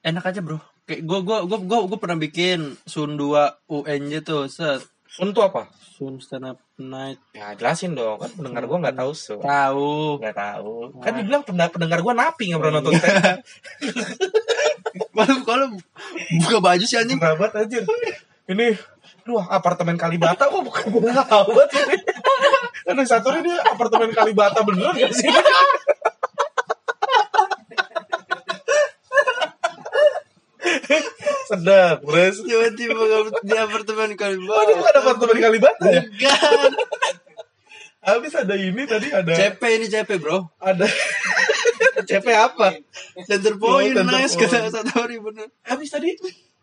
enak aja bro. Kayak gue gue gue gue gue pernah bikin Sun 2 UNJ tuh set Sun tuh apa? Sun stand up night Ya jelasin dong, kan pendengar gua nggak tahu Sun. tahu Nggak tahu. Kan dibilang pendengar, pendengar gua napi nggak pernah nonton stand up. kalau kalau buka baju sih anjing aja. Ini Duh, apartemen Kalibata kok bukan kerabat ini. Kan yang satu ini apartemen Kalibata beneran gak sih? Sedap, terus. tiba-tiba di apartemen kali Oh, ini bukan apartemen Kalibata ya? Bukan. Habis ada ini tadi ada CP ini CP bro ada CP apa? Center Oh, point center nice kata Satori bener Habis tadi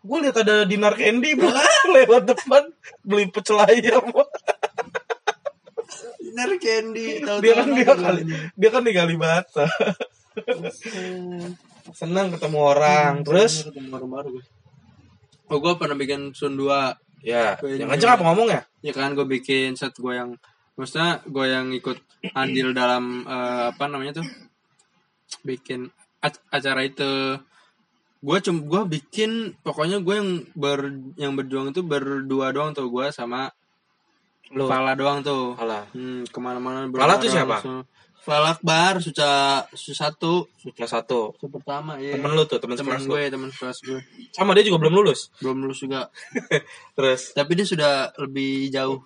gue lihat ada dinar candy bro lewat depan beli pecel ayam. Bener candy tahu dia kan dia kali dia kan di Kalibata Seneng ketemu orang. Terus? ketemu orang baru gue. Oh gue pernah bikin Sun 2 ya, Gue yang kenceng apa ngomong ya? Ya kan gue bikin set gue yang Maksudnya gue yang ikut andil dalam eh, Apa namanya tuh? Bikin ac- acara itu Gue cum gue bikin Pokoknya gue yang ber yang berjuang itu berdua doang tuh Gue sama Lu. Fala doang tuh Alah. hmm, Ke mana-mana Fala tuh siapa? langsung. Fala Akbar Suca Su satu Sudah satu. Su pertama ya Temen lu tuh, temen temen sekelas lu. gue temen kelas gue Sama dia juga belum lulus. belum lulus juga Terus tapi dia sudah lebih jauh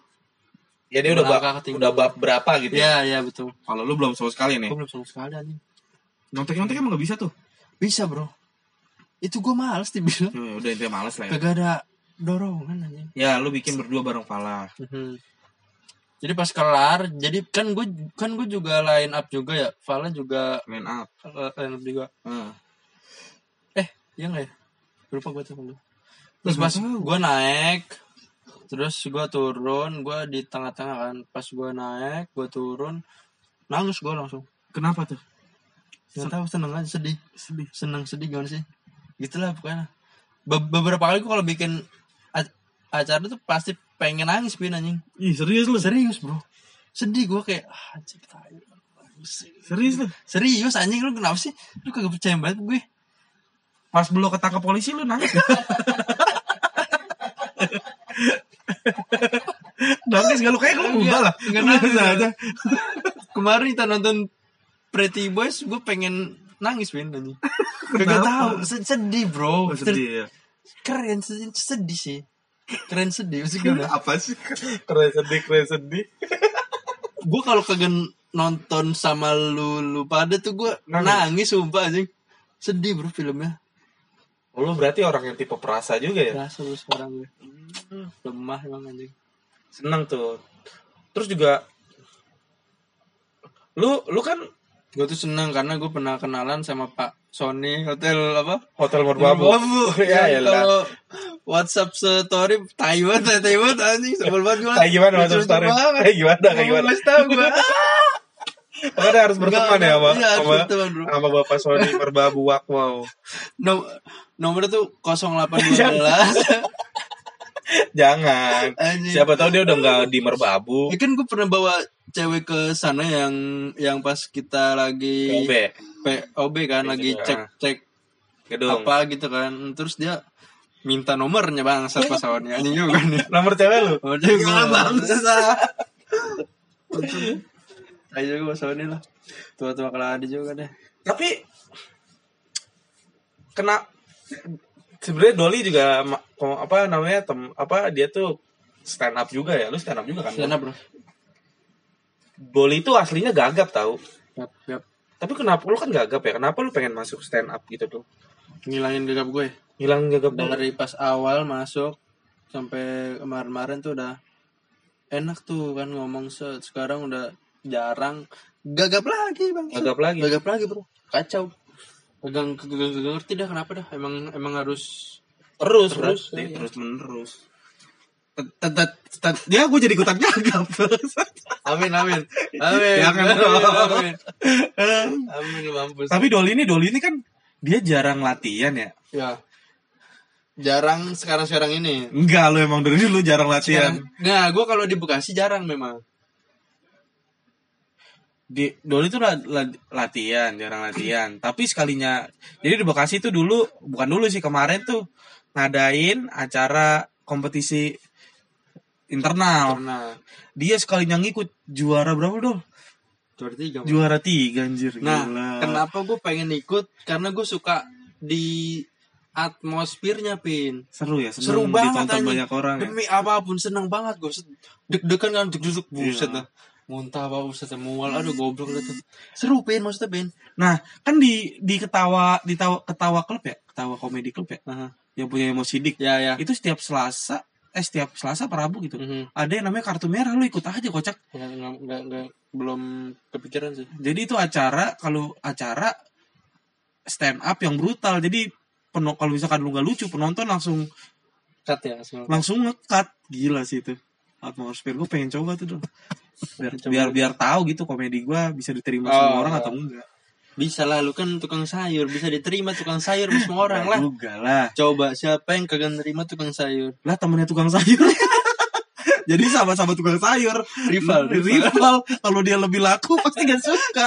ya dia udah bab, udah bab berapa gitu. ya ya betul Kalau lu belum sama sekali nih. gue belum sama sekali nih Nyontek-nyontek emang gak bisa tuh. bisa bro itu gue males dibilang Ya, udah intinya males lah ya. kagak ada dorongan anjing Ya, lu bikin berdua bareng Falah. Mhm. jadi pas kelar jadi kan gue kan gue juga line up juga ya Vala juga Line up. eh, line up juga Heeh. eh iya nggak ya lupa gue tuh terus pas gue naik terus gue turun gue di tengah-tengah kan pas gue naik gue turun nangis gue langsung Kenapa tuh? nggak tahu seneng aja sedih sedih seneng sedih gimana sih gitulah pokoknya Be- beberapa kali gue kalau bikin acara tuh pasti pengen nangis pin anjing Ih, serius lu? serius bro sedih gue kayak ah, anjing. Serius lu? serius anjing lu kenapa sih lu kagak percaya banget gue Pas belum ketangkap polisi lu nangis. nangis gak lu kayak lu enggak lah. Enggak nangis aja. kemarin kita nonton Pretty Boys gue pengen nangis pin anjing Kenapa? tahu Se- sedih bro Oh, sedih ya. keren sedih, sedih sih keren sedih gue Apa sih? Keren sedih, keren sedih. gue kalau kagak nonton sama lu lu pada tuh gue Nangis. nangis. sumpah anjing sedih bro filmnya Oh, lu berarti orang yang tipe perasa juga ya? rasa lu sekarang gue lemah emang anjing Seneng tuh. Terus juga lu lu kan gue tuh seneng karena gue pernah kenalan sama Pak Sony hotel apa hotel merbabu. ya ya lah. kalau WhatsApp story Taiwan Taiwan anjing sebel banget Kayak gimana WhatsApp story? Kayak gimana? Kayak gimana? Gak tau gue Makanya harus berteman ya sama Iya, harus sama, berteman, bro. sama Bapak Sony Merbabu Wakmau. Nom nomornya tuh 0812 Jangan. Anjing. Siapa tahu dia udah nggak di Merbabu. Ya kan gue pernah bawa cewek ke sana yang yang pas kita lagi POB. POB kan Iya, lagi juga. cek cek Gedung. apa gitu kan terus dia minta nomornya bang saat pesawatnya anjing juga nih Nomor cewek lu? nomor dia Gila, bangsa. ayo juga pesawatnya lah tua-tua keladi juga deh Tapi kena sebenarnya Doli juga apa namanya tem, apa dia tuh stand up juga ya. Lu stand up juga kan? sana bro Doli itu aslinya gagap tahu. yap yap Tapi kenapa lu kan gagap ya? Kenapa lu pengen masuk stand up gitu tuh? ngilangin gegap gue Hilang gagap dari pas awal masuk sampai kemarin-kemarin tuh udah enak tuh kan ngomong set sekarang udah jarang gagap lagi bang Gagap lagi. gagap lagi bro kacau gagang gagang ngerti dah kenapa dah emang emang harus Terus, Terus, berarti. iya. terus menerus. Dia gue jadi ikutan gagap. amin amin. Amin. Jangan amin amin. Amin lu mampus. Tapi Doli ini, Doli ini kan dia jarang latihan ya. ya. Jarang sekarang sekarang ini. Enggak, lu emang dari dulu jarang latihan. nah gue kalau di Bekasi jarang memang. Di Doli tuh la- latihan, jarang latihan. Tapi sekalinya, jadi di Bekasi tuh dulu, bukan dulu sih kemarin tuh ngadain acara kompetisi internal. karena Dia sekalinya ngikut juara berapa dong? juara tiga Bang. Juara tiga anjir. Nah, gila. kenapa gue pengen ikut? Karena gue suka di atmosfernya, Pin. Seru ya, Seru banget ditonton banyak orang ya. Demi apa pun seneng banget gue. Deg-degan kan deg-deg buset Iya. dah. Muntah apa buset mual aduh goblok tuh. Seru, Pin, maksudnya, Pin. Nah, kan di di ketawa di tawa, ketawa klub ya, ketawa komedi klub ya, Aha. yang punya emosi dik. Ya, ya. Itu setiap Selasa, eh setiap Selasa Rabu gitu. Mhm. Ada yang namanya kartu merah, lu ikut aja kocak. Nggak, nggak, nggak, nggak, belum kepikiran sih. Jadi itu acara kalau acara stand up yang brutal. Jadi kalau misalkan lu nggak lucu, penonton langsung Cut ya, langsung. langsung ngekat. Gila sih itu. Atmosfer gue pengen coba tuh dong. Biar Coba. biar, biar tahu gitu komedi gue bisa diterima Oh. semua orang atau enggak. Bisa lah lu kan tukang sayur, bisa diterima tukang sayur sama semua orang lah. juga lah Coba siapa yang kagak nerima tukang sayur? lah temennya tukang sayur jadi sama-sama tukang sayur Rival, rival. rival kalau dia lebih laku pasti gak suka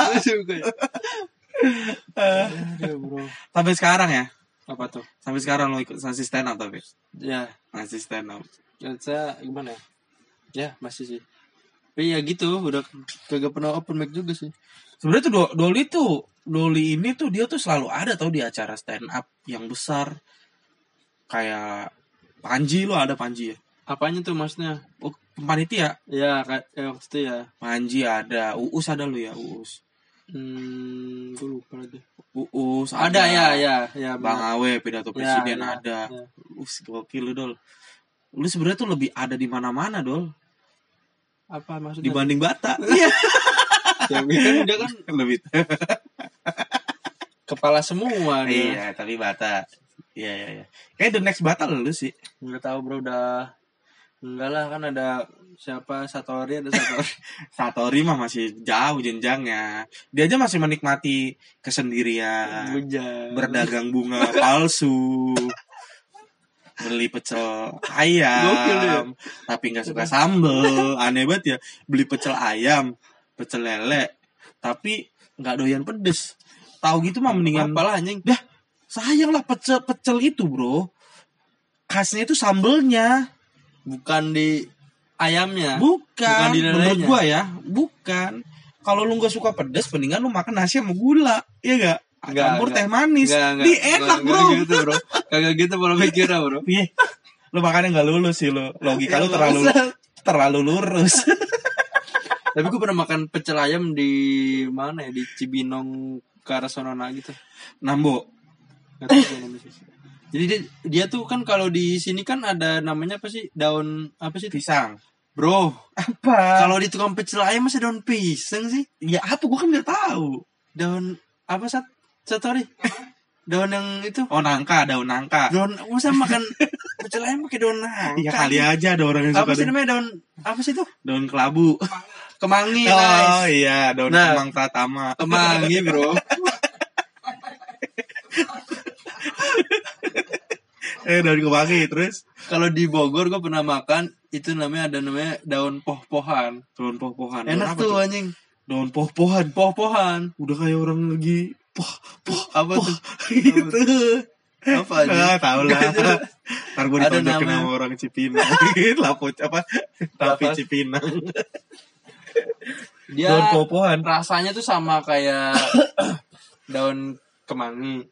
Aduh, bro. sampai sekarang ya Apa tuh? sampai sekarang lo ikut masih stand up tapi Ya, masih stand up saya gimana ya? Ya, masih sih. Tapi ya gitu, udah kagak pernah open mic juga sih. sebenarnya tuh Do- Doli tuh Doli ini tuh dia tuh selalu ada tau di acara stand up yang besar kayak Panji lo ada Panji ya Apanya tuh maksudnya? oh, panitia Ya, kayak ya, waktu itu ya. Panji ada Uus ada lu ya Uus Hmm, gue lupa lagi. Uus Ada ya, ya, ya. Bang. Awe pidato Ya, presiden ya, ada ya. Us gokil lu dol lu sebenarnya tuh lebih ada di mana-mana dol Apa maksudnya? dibanding Bata iya Ya, kan dia kan lebih kepala semua dia. iya tapi Bata iya iya iya kayak the next Bata lu sih Enggak tahu bro udah enggak lah kan ada siapa Satori ada Satori. Satori mah masih jauh jenjangnya dia aja masih menikmati kesendirian Bujang. berdagang bunga palsu beli pecel Gokil ya. ayam tapi nggak suka sambel aneh banget ya beli pecel ayam pecel lele tapi nggak doyan pedes tahu gitu mah mendingan Apalah anjing. dah sayang lah pecel pecel itu bro khasnya itu sambelnya Bukan di ayamnya. bukan, Bukan di menurut gua ya bukan kalau lu nggak suka pedes mendingan lu makan nasi sama gula ya gak Nggak, campur teh manis Enggak, enggak. di enak Enggak, bro enggak gitu, bro. Kagak gitu pola pikirnya, bro. Iya. lu makanya nggak lulus sih lu logika lu terlalu terlalu lurus Tapi gue pernah makan pecel ayam di mana ya? Di Cibinong ke arah Sonona gitu. nambo sih. Jadi dia, dia tuh kan kalau di sini kan ada namanya apa sih? Daun apa sih? pisang Bro, apa kalau di tukang pecel ayam masih daun pisang sih? ya apa gua kan nggak tahu Daun apa sat? Satori? Daun yang itu? oh nangka daun nangka Daun masa makan pecel ayam pakai daun nangka? ya kali aja ada orang yang Apa suka sih daun, namanya daun apa sih itu? daun kelabu Kemangi, oh nice. iya daun Nah. kemang pratama Kemangi, bro. eh daun kemangi terus Kalau di Bogor gue pernah makan itu namanya ada namanya daun poh-pohan. daun poh-pohan Daun Enak apa tuh anjing. daun poh-pohan Poh-pohan. udah kayak orang lagi poh poh Apa tuh? gitu Apa aja? Ah, tahu lah. Ntar gue ditonjokin sama orang Cipinang. Lapo apa? Tapi. Cipinang. Dia Daun popohan. rasanya tuh sama kayak daun kemangi.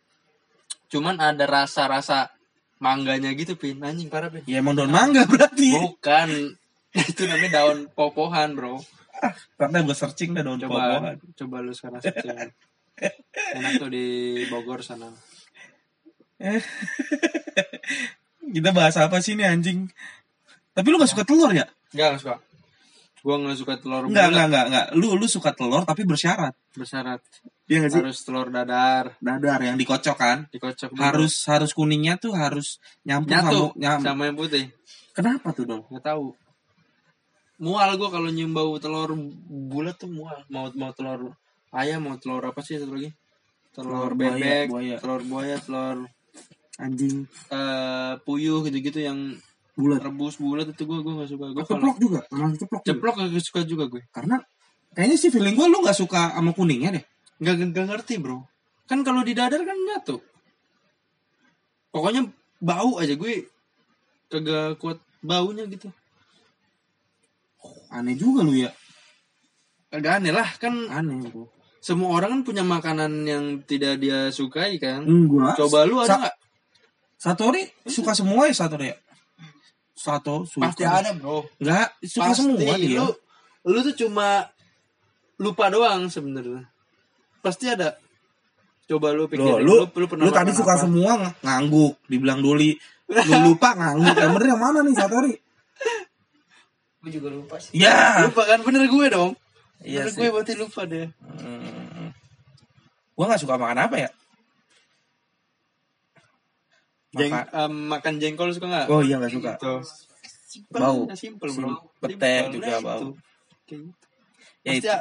Cuman ada rasa-rasa mangganya gitu, Pin. Anjing parah, Pin. Ya emang daun mangga berarti. Bukan. Itu namanya daun popohan, Bro. Karena gue searching dah daun Coba popohan. coba lu sekarang searching. Enak tuh di Bogor sana. Kita bahas apa sih ini anjing? Tapi lu gak suka telur ya? Enggak, enggak suka. Gua enggak suka telur Enggak, bulat enggak, enggak, enggak. Lu lu suka telur tapi bersyarat. bersyarat. Iya gak sih? Harus telur dadar, Dadar yang dikocok kan. dikocok dulu. Harus harus kuningnya tuh harus nyampur nyatu sama nyam. sama yang putih. Kenapa tuh dong? Enggak tahu. Mual gua kalau nyium bau telur bulat tuh mual. Mau mau telur ayam, mau telur apa sih satu lagi? Telur Telur, buaya, bebek, buaya. telur buaya, telur Anjing eh puyuh gitu-gitu yang bulat. rebus bulat itu gua gua enggak suka. Gua Ceplok juga, termasuk ceplok. juga. ceplok gak suka juga gue. Karena kayaknya sih feeling gue lu gak suka sama kuningnya deh. Nggak nggak ngerti bro. Kan kalau di dadar kan nyatu. Pokoknya bau aja gue kagak kuat baunya gitu. Aneh juga lu ya. Agak aneh lah kan Aneh bro. semua orang kan punya makanan yang tidak dia sukai kan. Enggak. Coba lu ada Sa- nggak? Satori suka semua ya Satori ya? Sato suka. Pasti ada bro. Enggak, suka Pasti. semua dia. Lu, lu tuh cuma lupa doang sebenarnya. Pasti ada. Coba lu Loh, pikirin. lu, lu, lu, tadi suka apa? semua ng- ngangguk, dibilang doli. Lu lupa ngangguk. Yang bener yang mana nih Satori? Gue juga lupa sih. Ya. Lupa kan bener gue dong. Iya bener sih. gue berarti lupa deh. Hmm. Gua gak suka makan apa ya? Jeng, Maka- makan jengkol suka nggak? Oh iya gak suka. Tuh. Simple, Bau. Simple bro. Pete Simple. juga Nah, bau. itu. Kayak gitu. Ya pasti itu.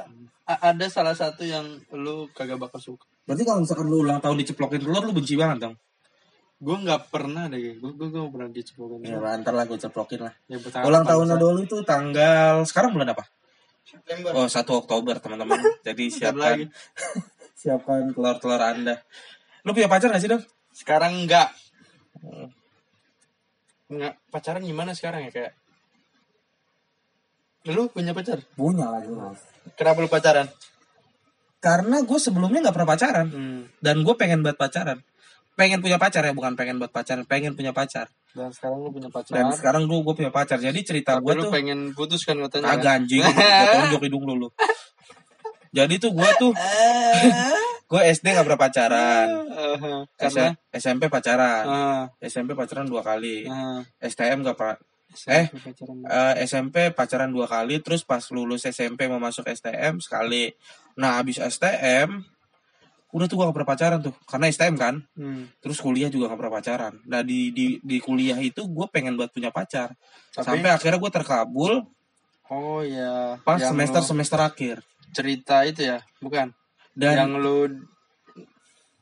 ada salah satu yang lu kagak bakal suka Berarti kalau misalkan lu ulang tahun diceplokin telur lu benci banget dong. gue nggak pernah deh gue gue nggak pernah diceplokin Ya ntar lah gue ceplokin lah. ya, Ulang tahun bangsa. dulu itu tanggal sekarang bulan apa? September Oh 1 Oktober teman-teman. Jadi siapkan lagi. siapkan telur-telur anda. Lu punya pacar gak sih dong? sekarang enggak nggak pacaran gimana sekarang ya kayak lu punya pacar Punya lah jelas. kenapa lu pacaran Karena gue sebelumnya nggak pernah pacaran hmm. dan gue pengen buat pacaran. Pengen punya pacar ya, bukan pengen buat pacaran, pengen punya pacar. dan sekarang lu punya Dan pacaran sekarang gue gue punya pacar. Jadi cerita gue lu tuh pengen putus kan katanya Kagak anjing, gue tunjuk hidung dulu. Jadi tuh gue tuh, gue SD gak pernah pacaran. Eh, karena S- SMP pacaran. ah, SMP pacaran dua kali. ah, STM gak pernah. Eh, pacaran. eh, SMP pacaran dua kali, terus pas lulus SMP mau masuk STM sekali. Nah habis STM, udah tuh gue gak pernah pacaran tuh, karena STM kan. Hmm. Terus kuliah juga gak pernah pacaran. Nah di di di kuliah itu gue pengen buat punya pacar. Tapi- Sampai akhirnya gue terkabul oh ya pas semester semester akhir. cerita itu ya bukan Dan yang lu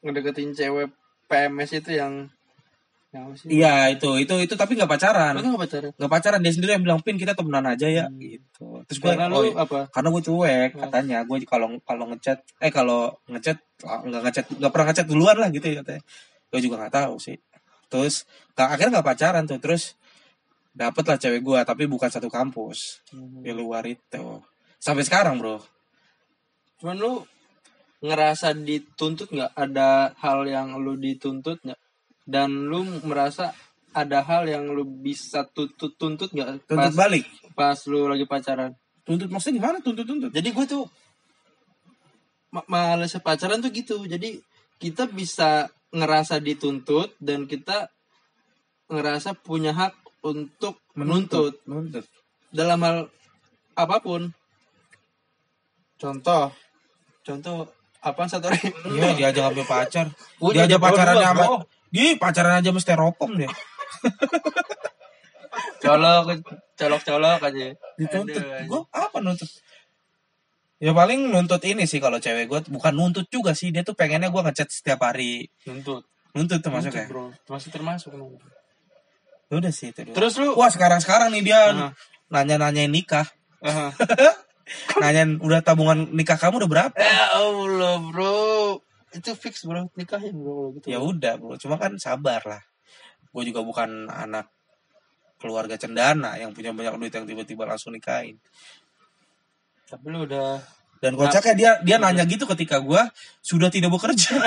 ngedeketin cewek PMS itu yang Iya itu itu itu tapi nggak pacaran. Nggak pacaran? Nggak pacaran dia sendiri yang bilang pin kita temenan aja ya gitu. Terus gue karena oh, lu apa? Karena gue cuek Hmm. katanya. Gue kalau kalau ngechat eh kalau ngechat nggak ngechat nggak pernah ngechat duluan lah gitu ya katanya. Gue juga nggak tahu sih. Terus nggak- akhirnya nggak pacaran tuh. Terus dapet lah cewek gue tapi bukan satu kampus. Di luar itu. Sampai sekarang bro. Cuman lu ngerasa dituntut nggak? Ada hal yang lu dituntut nggak? Dan lu merasa ada hal yang lu bisa tuntut tuntut nggak pas tuntut balik. pas lu lagi pacaran? Tuntut maksudnya gimana tuntut tuntut jadi gue tuh ma- males pacaran tuh gitu. Jadi kita bisa ngerasa dituntut dan kita ngerasa punya hak untuk menuntut menuntut. Dalam hal apa pun. Contoh. Contoh apa satu hari Iya diajak ambil pacar. Udah, diajak bro, sama bro. dia pacaran aja sama styrofoam dia colok colok colok aja. Dituntut. Gue apa nuntut? Ya paling nuntut ini sih kalau cewek gue bukan nuntut juga sih. Dia tuh pengennya gue ngechat setiap hari. Nuntut. Nuntut tuh Nuntut, masuknya bro. Termasuk nuntut. Ya udah sih itu dulu. terus lu? Wah sekarang sekarang nih dia Nah. nanya nanyain nikah. nanyain udah tabungan nikah kamu udah berapa? Ya allah bro. Itu fix bro. Nikahin bro gitu. Ya udah bro. Cuma kan sabar lah. Gue juga bukan anak keluarga cendana yang punya banyak duit yang tiba-tiba langsung nikahin. Tapi lu udah dan kocaknya dia dia nanya gitu ketika gue sudah tidak bekerja.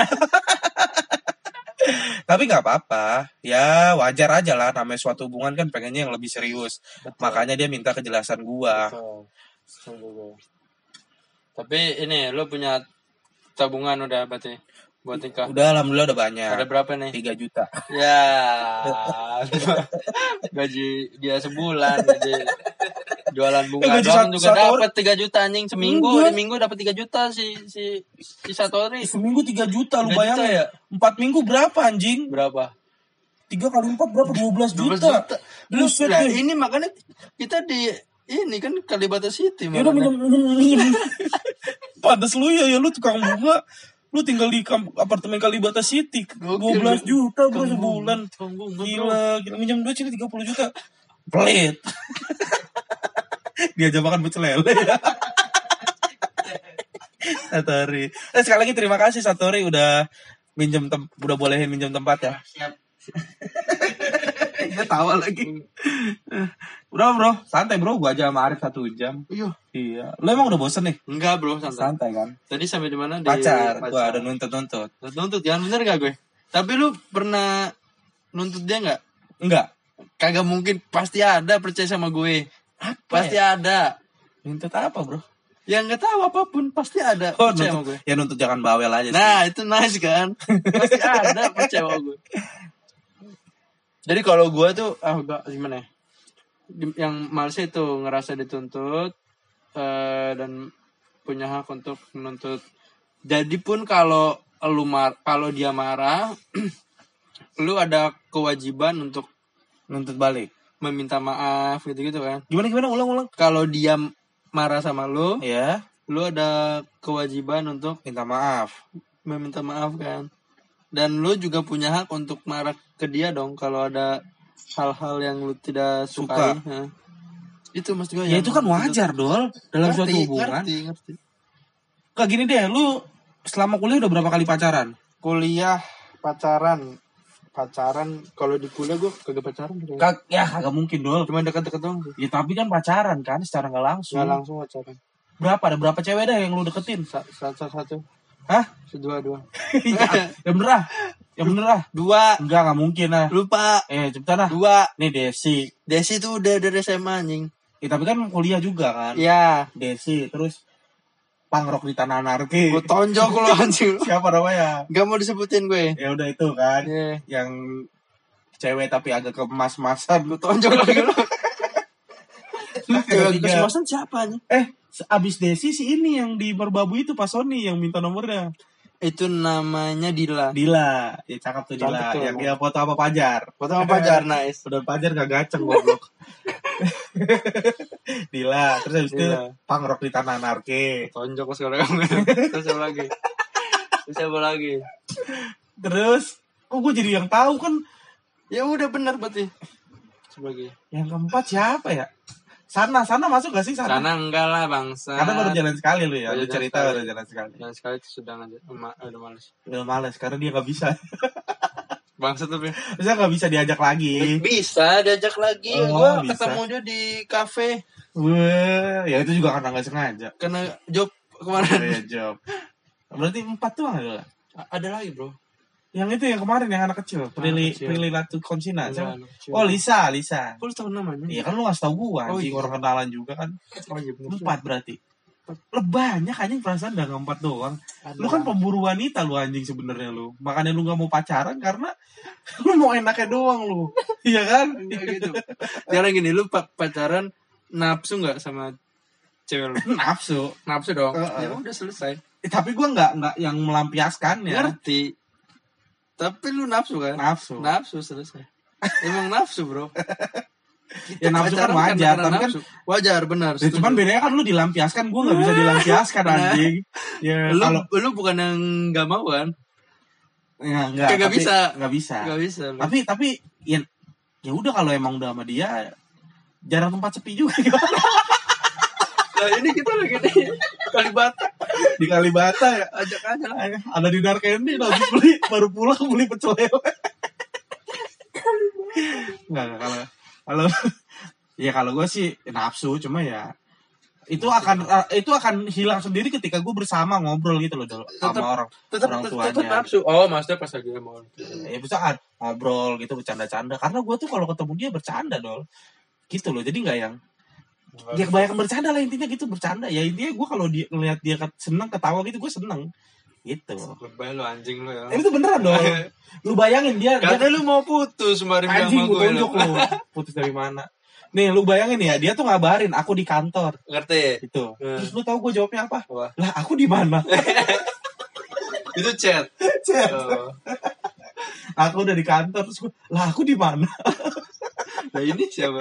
Tapi nggak apa-apa. Ya wajar aja lah. Namanya suatu hubungan kan pengennya yang lebih serius. Makanya dia minta kejelasan gua. Betul. Betul juga. Tapi ini lu punya tabungan udah berarti buat nikah. udah alhamdulillah udah banyak Ada berapa nih? 3 juta Ya. gaji dia sebulan gaji jualan bunga Eh, gaji doang juga dapat 3 juta anjing seminggu Enggak. di minggu dapat 3 juta si si si Satori. seminggu 3 juta lu 3 juta bayangin ya? empat minggu berapa anjing Berapa? tiga kali empat berapa 12 12 juta juta. Lu deh. ini makanya kita di ini kan Kalibata City ya udah minjem minjem pantes lu ya ya lu tukang bunga. Lu tinggal di kamp- apartemen Kalibata City. Gokil, 12 juta bro sebulan. gila gila minjem duit sini 30 juta. Pelit. Dia aja makan pecel lele Satori. Eh, sekali lagi terima kasih Satori udah minjem tem udah bolehin minjem tempat ya. Siap. dia tawa lagi Udah bro, santai bro, gua aja sama Arif satu jam. Iya. Iya. Lo emang udah bosen nih? Enggak bro, santai. Santai kan? Tadi sampai di mana? Di Pacar, gua ada nuntut-nuntut. Nuntut kan bener gak gue? Tapi lu pernah nuntut dia nggak? Enggak. Kagak mungkin, pasti ada percaya sama gue. Apa Pasti ya? ada. Nuntut apa bro? Ya nggak tahu apa pun, pasti ada Oh, percaya sama nuntut, gue. ya nuntut jangan bawel aja sih. Nah itu nice kan? pasti ada percaya sama gue. Jadi kalau gue tuh, ah gak gimana ya? Yang malesnya itu ngerasa dituntut eh, dan punya hak untuk menuntut. Jadi pun kalau lu mar kalau dia marah, lu ada kewajiban untuk Nuntut balik. meminta maaf gitu-gitu kan. Gimana gimana ulang ulang? Kalau dia marah sama lu, Ya. lu ada kewajiban untuk minta maaf meminta maaf kan dan lu juga punya hak untuk marah ke dia dong kalau ada hal-hal yang lu tidak sukai Suka. Nah. itu maksud gue ya itu kan wajar dol dalam suatu hubungan ngerti, ngerti. kayak gini deh lu selama kuliah udah berapa kali pacaran kuliah pacaran pacaran kalau di kuliah gue kagak pacaran gitu. Kag ya kagak mungkin dol cuma dekat-dekat doang tuh. ya tapi kan pacaran kan secara nggak langsung nggak langsung pacaran berapa ada berapa cewek dah yang lu deketin Sa- satu satu hah? Dua dua yang bener ah. Yang bener ah. Dua. Enggak nggak mungkin ah. Lupa. Eh cepetan ah. Dua. Nih Desi. Desi tuh udah dari SMA anjing. Ya, tapi kan kuliah juga kan. Ya Desi terus pangrok di tanah anarki. Gue tonjok lo anjing. Siapa namanya? Gak mau disebutin gue. Ya udah itu kan. Iya. yang cewek tapi agak kemas-masan. Gue tonjok lagi lo kesemasan siapa nih? eh abis Desi si ini yang di Merbabu itu Pak Sony yang minta nomornya. Itu namanya Dila. Dila. Ya cakep tuh Dila. Cakep tuh. yang dia foto apa Pajar. Foto sama Pajar, nice. Udah Pajar gak gaceng goblok. Dila. Terus habis itu pangrok di tanah anarki Tonjok sekarang. Terus siapa lagi? Terus siapa lagi? terus kok gue jadi yang tahu kan? Ya udah bener berarti. Sebagai yang keempat siapa ya sana sana masuk gak sih sana, Karena enggak lah bangsa karena baru jalan sekali lu ya lu jalan cerita sekali. baru jalan sekali. Dan sekali itu sudah ngajak Ma- Udah males. Udah males karena dia nggak bisa. Bangsa tapi. Bisa nggak bisa diajak lagi. Bisa diajak lagi. Oh, Gue bisa. ketemu dia di kafe. Wah, ya itu juga karena nggak sengaja. Karena job Oh, kemarin. Iya, job. Berarti empat tuh ada Ada lagi bro yang itu yang kemarin yang anak kecil Prilly kecil. Prilly Latu Konsina Iya, oh Lisa Lisa Kok lu tau namanya? Iya kan lu ngasih tau gua Oh, anjing iya. orang kenalan juga kan Oh iya empat berarti Lu banyak anjing perasaan udah empat doang Ada. Lu kan pemburu wanita lu anjing sebenarnya lu. Makanya lu nggak mau pacaran karena lu mau enaknya doang lu. Iya kan? Enggak gitu. Sekarang gini, lu pa- pacaran nafsu nggak sama cewek lu? Nafsu. Nafsu dong. Heeh. Ya udah selesai. Eh, tapi gua nggak nggak yang melampiaskan ya. Ngerti. Tapi lu nafsu kan? Nafsu. Nafsu selesai. Emang nafsu, Bro. Ya, nafsu kan wajar, tapi kan- wajar benar. Ya, cuman bedanya kan lu dilampiaskan, gua nggak bisa dilampiaskan anjing. Ya lu kalau lu bukan yang nggak mau kan? ya, nggak Kagak tapi- bisa. nggak bisa. Nggak bisa. lu. Tapi tapi ya ya udah kalau emang udah sama dia jarang tempat sepi juga Nah, ini kita lagi di Kalibata. di Kalibata ya. Ajak aja lah. ada di Dark Candy habis beli baru pulang beli pecel lele nggak nggak, kalau kalau ya kalau gue sih nafsu cuma ya itu akan eh, itu akan hilang sendiri ketika gue bersama ngobrol gitu loh Dol, sama orang Tetap orang tetap tuanya nafsu. Oh, maksudnya pas lagi mau. ya bisa kan ngobrol gitu bercanda-canda karena gue tuh kalau ketemu dia bercanda dol gitu loh jadi nggak yang dia kebanyakan bercanda lah intinya gitu bercanda ya intinya gue kalau dia ngeliat dia seneng ketawa gitu gue seneng gitu Lebay lu anjing lu ya. Eh, itu beneran dong lu bayangin dia, dia Katanya lu mau putus kemarin anjing gue gue. tunjuk lu putus dari mana nih lu bayangin ya dia tuh ngabarin aku di kantor Ngerti? gitu Hmm. terus lu tahu gue jawabnya apa Apa? lah aku di mana Itu chat. Chat. Oh. aku udah di kantor terus gua, lah aku di mana Nah ini siapa?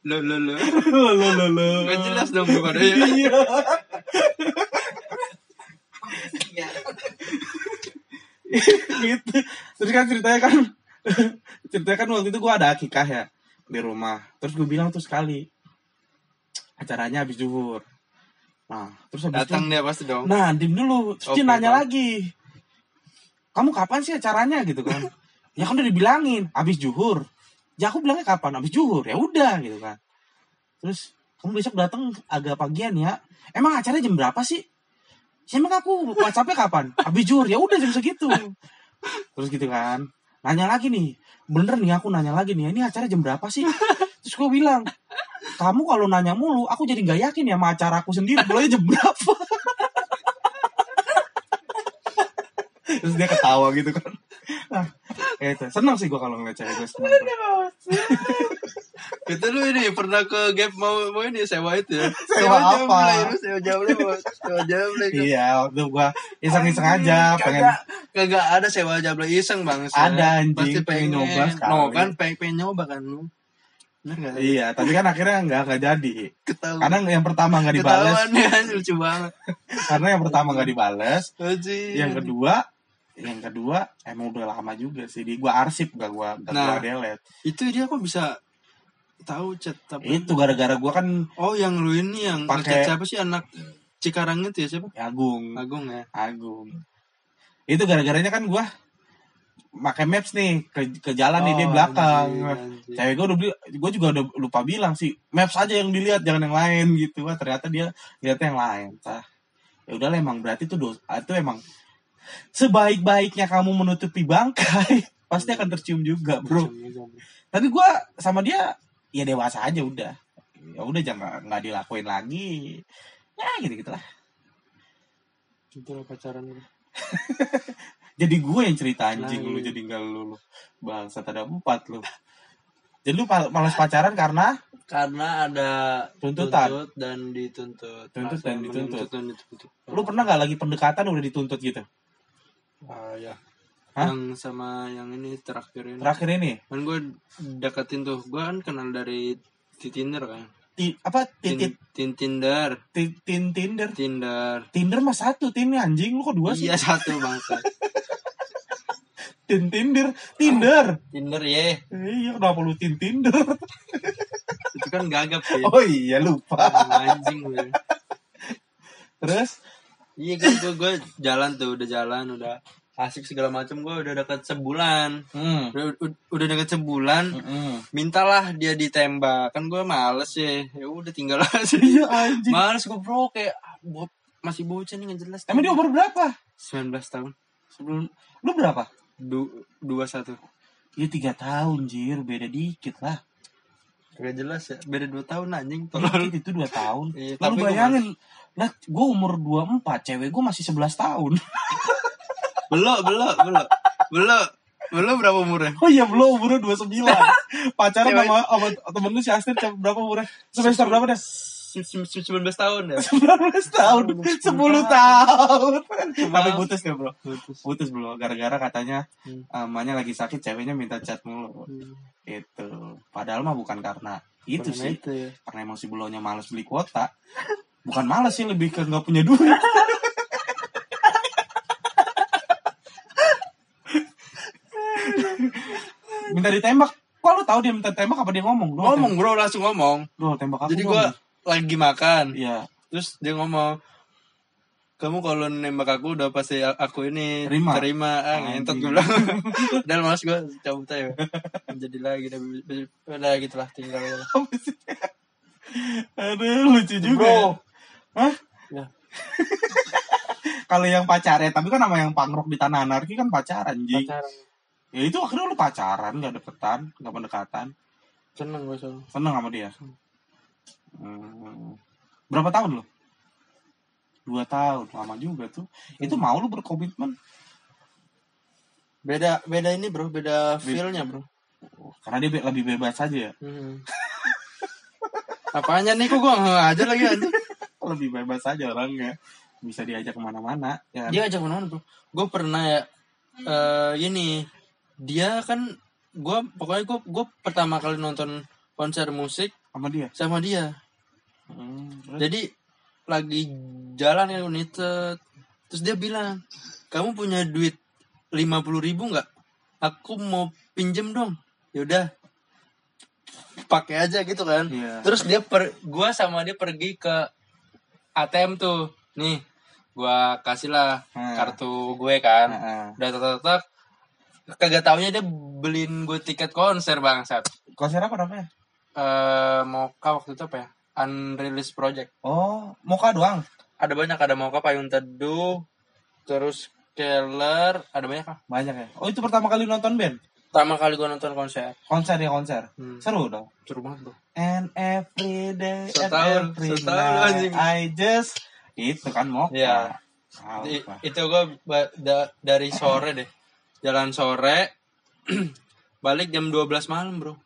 Lo lo lo. lo lo lo lo Gak jelas dong bukan ya. iya gitu terus kan ceritanya kan ceritanya kan waktu itu gue ada akikah ya di rumah terus gue bilang tuh sekali acaranya habis zuhur nah terus habis itu Datang dia pasti dong. Nah, dim dulu. Terus dia Oke, nanya Bang. lagi. Kamu kapan sih acaranya gitu kan? ya kan udah dibilangin, habis juhur. Ya aku bilangnya kapan? Habis juhur. Ya udah gitu kan. Terus kamu besok datang agak pagian ya. Emang acaranya jam berapa sih? Ya, emang aku WhatsAppnya kapan? Habis juhur. Ya udah jam segitu. Terus gitu kan. Nanya lagi nih. Bener nih aku nanya lagi nih. Ini acara jam berapa sih? Terus gue bilang, kamu kalau nanya mulu, aku jadi nggak yakin ya sama acara aku sendiri. Mulai jam berapa? Terus dia ketawa gitu kan. Nah, kayak itu. Senang sih gue kalau ngeliat cewek gue senang. Itu lu ini pernah ke Gap mau mau ini sewa itu ya. Sewa apa? Lu sewa jamblay, Bos. sewa jamblay. Iya, waktu gue iseng-iseng aja. Pengen Kagak ada sewa jamblay iseng bang. Ada, anjing. Pasti Pengen pengen nyoba sekali. No kan pengen, pengen nyoba kan lu. Bener gak? Iya, tapi kan akhirnya nggak nggak jadi. Ketahuan. Karena yang pertama nggak dibales, Ketahuan ya, lucu banget. karena yang pertama nggak dibales, Anjing. yang kedua, yang kedua emang udah lama juga sih. Di gua arsip gak gua gak Nah. gua delete. itu dia kok bisa tahu chat tapi Itu gara-gara gua kan oh yang lu ini yang Pakai- siapa sih anak Cikarang itu ya siapa Agung, Agung ya Agung. Itu gara-garanya kan gua pakai maps nih ke ke jalan nih dia Oh, belakang. anjing, Maps. anjing. Cewek gue udah beli, gue juga udah lupa bilang sih maps aja yang dilihat jangan yang lain gitu. Wah ternyata dia lihatnya yang lain. Tah. Ya udahlah emang berarti itu dos, itu emang sebaik-baiknya kamu menutupi bangkai pasti akan tercium juga bro. Tapi gue sama dia ya dewasa aja udah. Ya udah jangan nggak dilakuin lagi. Ya gitu gitulah. itu lah pacaran lu. Jadi gue yang cerita anjing Nah, lu iya. jadi enggak lu lu. Bangsa ada empat lu. Jadi lu malas pacaran karena karena ada Tuntutan. tuntut dan dituntut Tuntut dan dituntut. dituntut lu pernah nggak lagi pendekatan udah dituntut gitu? Ah ya. Hah? yang sama yang ini terakhir ini. Terakhir ini? Kan gue deketin tuh gue kan kenal dari di Tinder kan. Ti, apa? Tin, titit? Tin Tinder tin, tin Tinder. Tinder Tinder mah satu tinnya anjing. Lu kok dua sih? Iya satu bangsa tin Tinder. Tinder Tinder ya iya kenapa lu tin Tinder itu kan gagap sih oh iya lupa. Anjing gue terus iya gue gue gue jalan tuh udah jalan udah asik segala macam gue udah deket sebulan. Hmm. udah, udah, deket sebulan Mm-mm. mintalah dia ditembak. Kan gue males ya. Ya udah tinggal aja. Iya anjing. Males gue bro. Kayak ah, bo- masih bocah nih nggak jelas. Emang dia umur berapa? 19 tahun. Sebelum lu berapa? Du, dua satu. Ya tiga tahun jir. Beda dikit lah Gak jelas ya. Beda dua tahun anjing. Dikit itu dua tahun. Iya, Lalu bayangin lah gue umur 24 cewek gue masih 11 tahun. Belum belum belum belum belum berapa umurnya? Oh iya belum umurnya 29 Pacaran sama, sama temen lu si cewek berapa umurnya? Semester berapa dah? Sem- sem- 19 tahun ya? 19 tahun. 10 tahun. Tapi putus ya bro? Putus. Putus bro. Gara-gara katanya Hmm. Emaknya lagi sakit Ceweknya minta chat mulu. Itu Padahal mah bukan karena Itu Karena sih. itu ya. Karena emang si Bulonya males beli kuota. Bukan males sih Lebih ke gak punya duit. Minta ditembak. Kok lu tahu dia minta tembak? Apa dia ngomong? Lu ngomong bro. Langsung ngomong. Bro tembak aku jadi gue lagi makan. Iya. Terus dia ngomong kamu kalau nembak aku udah pasti aku ini Terima. terima. Ah ngentot gue bilang. Dan mas gue cabut aja. Jadi lagi udah udah gitu lah tinggal aja. Aduh lucu juga Bro. ya. Hah? Ya. Kalau yang pacaran Tapi kan sama yang pangrok di Tanah Anarki kan pacaran Ji. Pacaran. Ya itu akhirnya lu pacaran Gak deketan Gak pendekatan. Seneng gue soalnya. Seneng sama dia Hmm. Berapa tahun lu? Dua tahun Lama juga tuh. Itu mau lu berkomitmen? Beda beda ini bro. Beda feelnya bro. Karena dia be- lebih bebas aja ya? Hmm. apanya nih? Kok gue nggak aja lagi anjing? Lebih bebas aja orangnya. Bisa diajak ke mana-mana ya. Dia ajak mana bro? Gue pernah ya eh ini dia kan gue pokoknya gue gue pertama kali nonton konser musik Sama dia sama dia Hmm, terus? jadi lagi jalan ya United terus dia bilang kamu punya duit lima puluh ribu nggak aku mau pinjem dong yaudah pakai aja gitu kan Iya. terus dia per gua sama dia pergi ke ATM tuh nih gua kasih lah Hmm. kartu gue kan Heeh. udah tak kagak taunya dia beliin gue tiket konser bangsat Konser apa namanya? Eh Moka waktu itu apa ya? Unreleased project. Oh Moka doang? Ada banyak ada Moka Payung Teduh terus Keller ada banyak lah Banyak ya? Oh itu pertama kali nonton band? pertama kali gue nonton konser. Konser ya konser? Hmm. Seru dong. Seru banget bro. And every day So and every anjing. night I just Itu kan Moka Iya. Pak. itu gue dari sore deh. Jalan sore balik jam 12 malam bro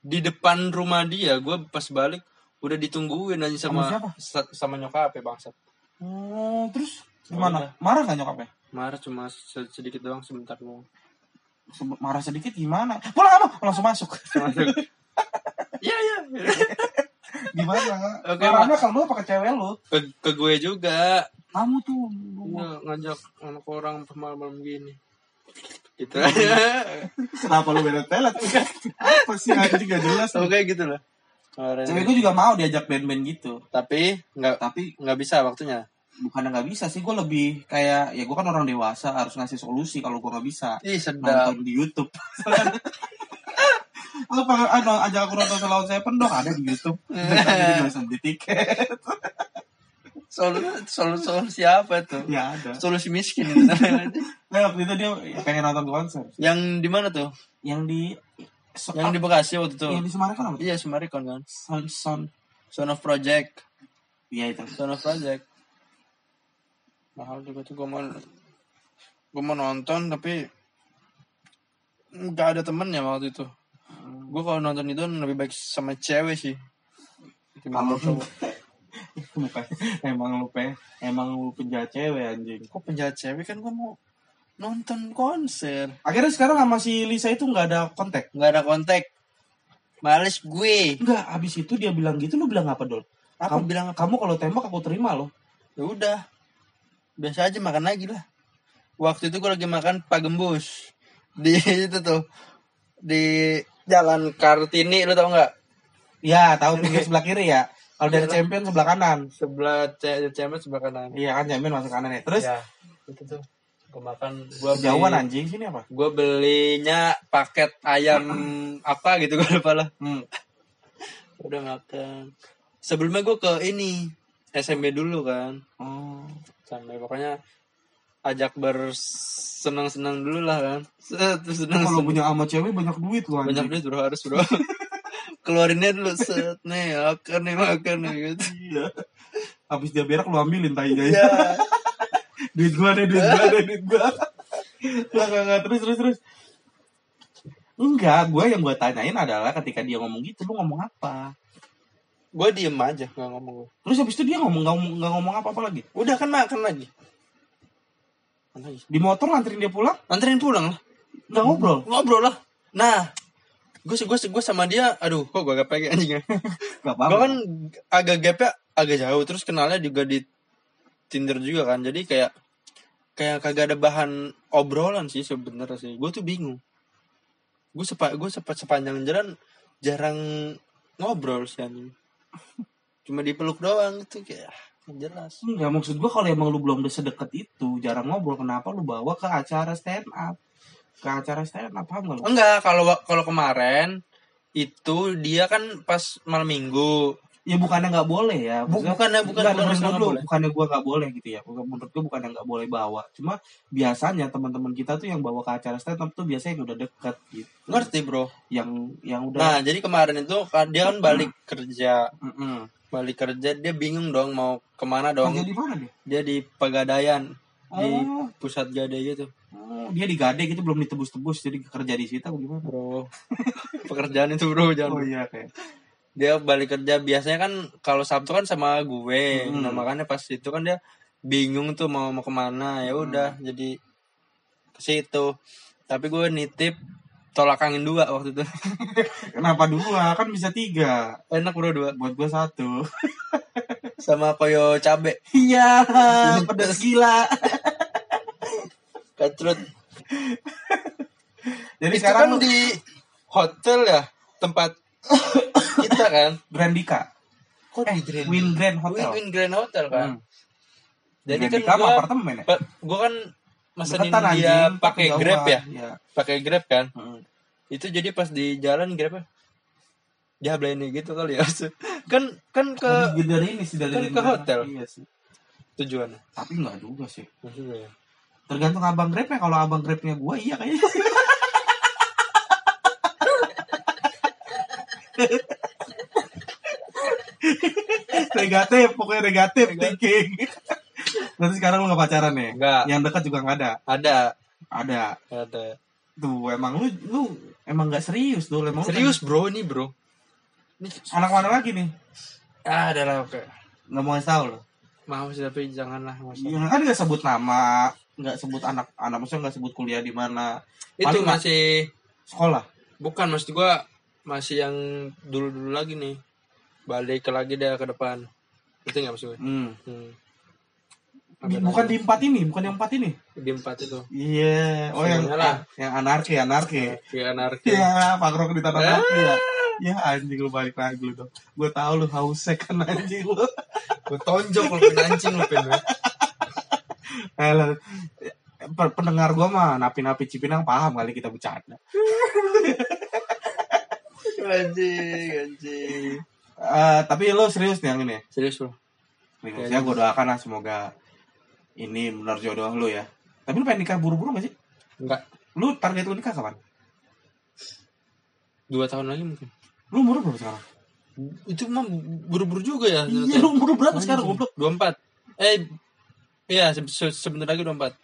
di depan rumah dia gue pas balik udah ditungguin aja sama Sama siapa? sa- sama nyokap ya bangsat Oh terus Gimana? Marah gak nyokapnya? marah cuma se- sedikit doang sebentar doang Marah sedikit gimana? Pulang apa? Langsung masuk Masuk. Iya iya. Gimana? Oke, Marahnya kalau lu ke cewek lu? Ke, ke gue juga. Kamu tuh. Iya, ngajak anak orang malam-malam gini. Gitu Iya. aja. Kenapa lu beda telet? Apa sih anjing gak jelas. Oke gitu lah. Kemarin. Cewek gue juga mau diajak band-band gitu. Tapi nggak Tapi nggak bisa waktunya. bukannya nggak bisa sih, gue lebih kayak ya gue kan orang dewasa harus ngasih solusi kalau gue nggak bisa Ih sedap. nonton di YouTube. Lu pengen ajak aku nonton Selawan Seven dong ada di YouTube. Gak usah beli tiket. Solusi solusi solusi apa tuh? ya ada. Solusi miskin itu. Nah, waktu itu dia pengen nonton konser. Yang di mana tuh? Yang di so, Yang di Bekasi waktu itu. yang di Semarang apa? Iya Sumarikon kan. Sound Sound. Son of Project. Iya itu. Son of Project. Mahal juga tuh gue mau gue mau nonton tapi nggak ada temennya waktu itu. Gue kalau nonton itu lebih baik sama cewek sih. Kalau Kalau cowok. Emang lu pe, emang lu penjahat cewek anjing. Kok penjahat cewek kan gue mau nonton konser. Akhirnya sekarang sama si Lisa itu nggak ada kontak. nggak ada kontak. Males gue. Enggak, habis itu dia bilang gitu, lu bilang apa dol? Apa kamu, bilang Kamu kalau tembak aku terima loh. ya udah biasa aja makan lagi lah waktu itu gue lagi makan pak gembus di itu tuh di jalan kartini lu tau nggak Iya, tahu pinggir sebelah kiri ya. Kalau dari Iya. champion sebelah kanan. sebelah C- cemet sebelah kanan Iya kan champion masuk kanan ya. Terus ya itu tuh gue makan gue jauhan anjing sini apa? gue belinya paket ayam apa gitu gue lupa lah Hmm. udah makan sebelumnya gue ke ini SMB dulu kan Oh. sampai pokoknya ajak bersenang-senang dulu lah kan terus senang Kalau punya sama cewek banyak duit anjing. banyak duit bro harus bro keluarinnya dulu set nih makan nih makan nih gitu Iya. Habis dia berak lu ambilin tainya ya. ya duit gua deh, duit gua deh, duit gua. Enggak, enggak. Terus, terus, terus. Enggak, gua yang gua tanyain adalah ketika dia ngomong gitu, lu ngomong apa? gue diem aja nggak ngomong Terus habis itu dia ngomong nggak ngomong, nggak ngomong apa-apa lagi. udah kan makan lagi. Di motor nganterin dia pulang, anterin pulang lah nggak ngobrol. ngobrol lah nah gue gue gue sama dia aduh kok gue gak pengen anjingnya gue kan agak gapnya agak jauh terus kenalnya juga di Tinder juga kan. Jadi kayak kayak kagak ada bahan obrolan sih sebenarnya sih. Gue tuh bingung. Gue sepa gue sepa sepanjang jalan jarang ngobrol sih anjing. Cuma dipeluk doang gitu kayak ah, jelas. Enggak, maksud gua kalau emang lu belum sedekat itu, jarang ngobrol, kenapa lu bawa ke acara stand up? Ke acara stand up, paham gak lu? enggak kalau kalau kemarin itu dia kan pas malam minggu Ya bukannya nggak boleh ya. Maksudnya- bukannya- bukan- Enggak, bukan menurut nggak lu, boleh. bukannya gua nggak boleh gitu ya. Bukan- Menurut gua bukannya nggak boleh bawa. Cuma biasanya teman-teman kita tuh yang bawa ke acara stand up tuh biasanya yang udah deket gitu. ngerti bro Yang yang udah nah jadi kemarin itu kan dia kan balik kerja balik kerja dia bingung dong mau ke mana dong Kerja di mana dia? dia di Pegadaian di Oh. pusat gade gitu Oh, dia di Gade gitu belum ditebus-tebus jadi kerja di situ gimana? bro pekerjaan itu bro jangan Oh iya kayak. dia balik kerja biasanya kan kalau Sabtu kan sama gue Hmm. nah makanya pas itu kan dia bingung tuh mau mau ke mana ya udah Hmm. jadi ke situ tapi gue nitip tolak angin dua waktu itu Kenapa dua? Kan bisa tiga. enak bro dua Buat gua satu. sama koyo cabe Iya, pedas gila. kacrut Jadi itu sekarang kan di hotel ya tempat kita kan Grandika. kok Eh, di Grand Win Grand Hotel. Win Grand Hotel kan Hmm. jadi kan Grandika sama gua, apartemen ya? gua kan mesenin Deketan, dia pakai grab ya Iya. pakai grab kan Heeh. itu jadi pas di jalan grabnya dia belani gitu kali ya kan kan ke Dari- dari ini sih dari kan dari- ke hotel. Iya sih. tujuannya Tapi enggak juga sih. maksudnya ya Tergantung abang grabnya. Kalau abang grabnya gua iya kayaknya. negatif, pokoknya negatif thinking. Berarti sekarang lu gak pacaran ya? Enggak. Yang dekat juga gak ada. ada Ada. ada Tuh, emang lu lu emang gak serius tuh, emang serius bro ini bro ini kan- anak mana lagi nih? ah ada lah oke Nggak mau ngasih tahu lo. mau sih tapi janganlah masa Iya kan nggak sebut nama, nggak sebut anak anak maksudnya nggak sebut kuliah di mana. itu Paling masih Sekolah. bukan maksud gua masih yang dulu-dulu lagi nih. Balik ke lagi deh ke depan. Itu nggak maksudnya? Hmm. Hmm. Di- bukan di empat ini, bukan yang empat ini. di empat itu. Iya, oh yang lah. yang anarki, anarki. Kayak anarki. Iya, Pak di tanah anarki ya. Ya anjing lu balik lagi lu dong. Gue tahu lu hausnya kan anjing lu. Gue tonjok lu anjing lu pin. Eh, pendengar gue mah napi-napi Cipinang paham kali kita bercanda. Anjing, anjing. Eh, tapi lu serius nih yang ini? Serius bro? Serius ya gue doakan lah semoga ini benar jodoh lu ya. Tapi lu pengen nikah buru-buru gak sih? Enggak. Lu target lu nikah kapan? Dua tahun lagi mungkin. Lu umur berapa sekarang? Itu mah buru-buru juga ya. Iya, lu umur berapa sekarang goblok? Dua empat. Eh, iya se- se- sebentar lagi dua empat.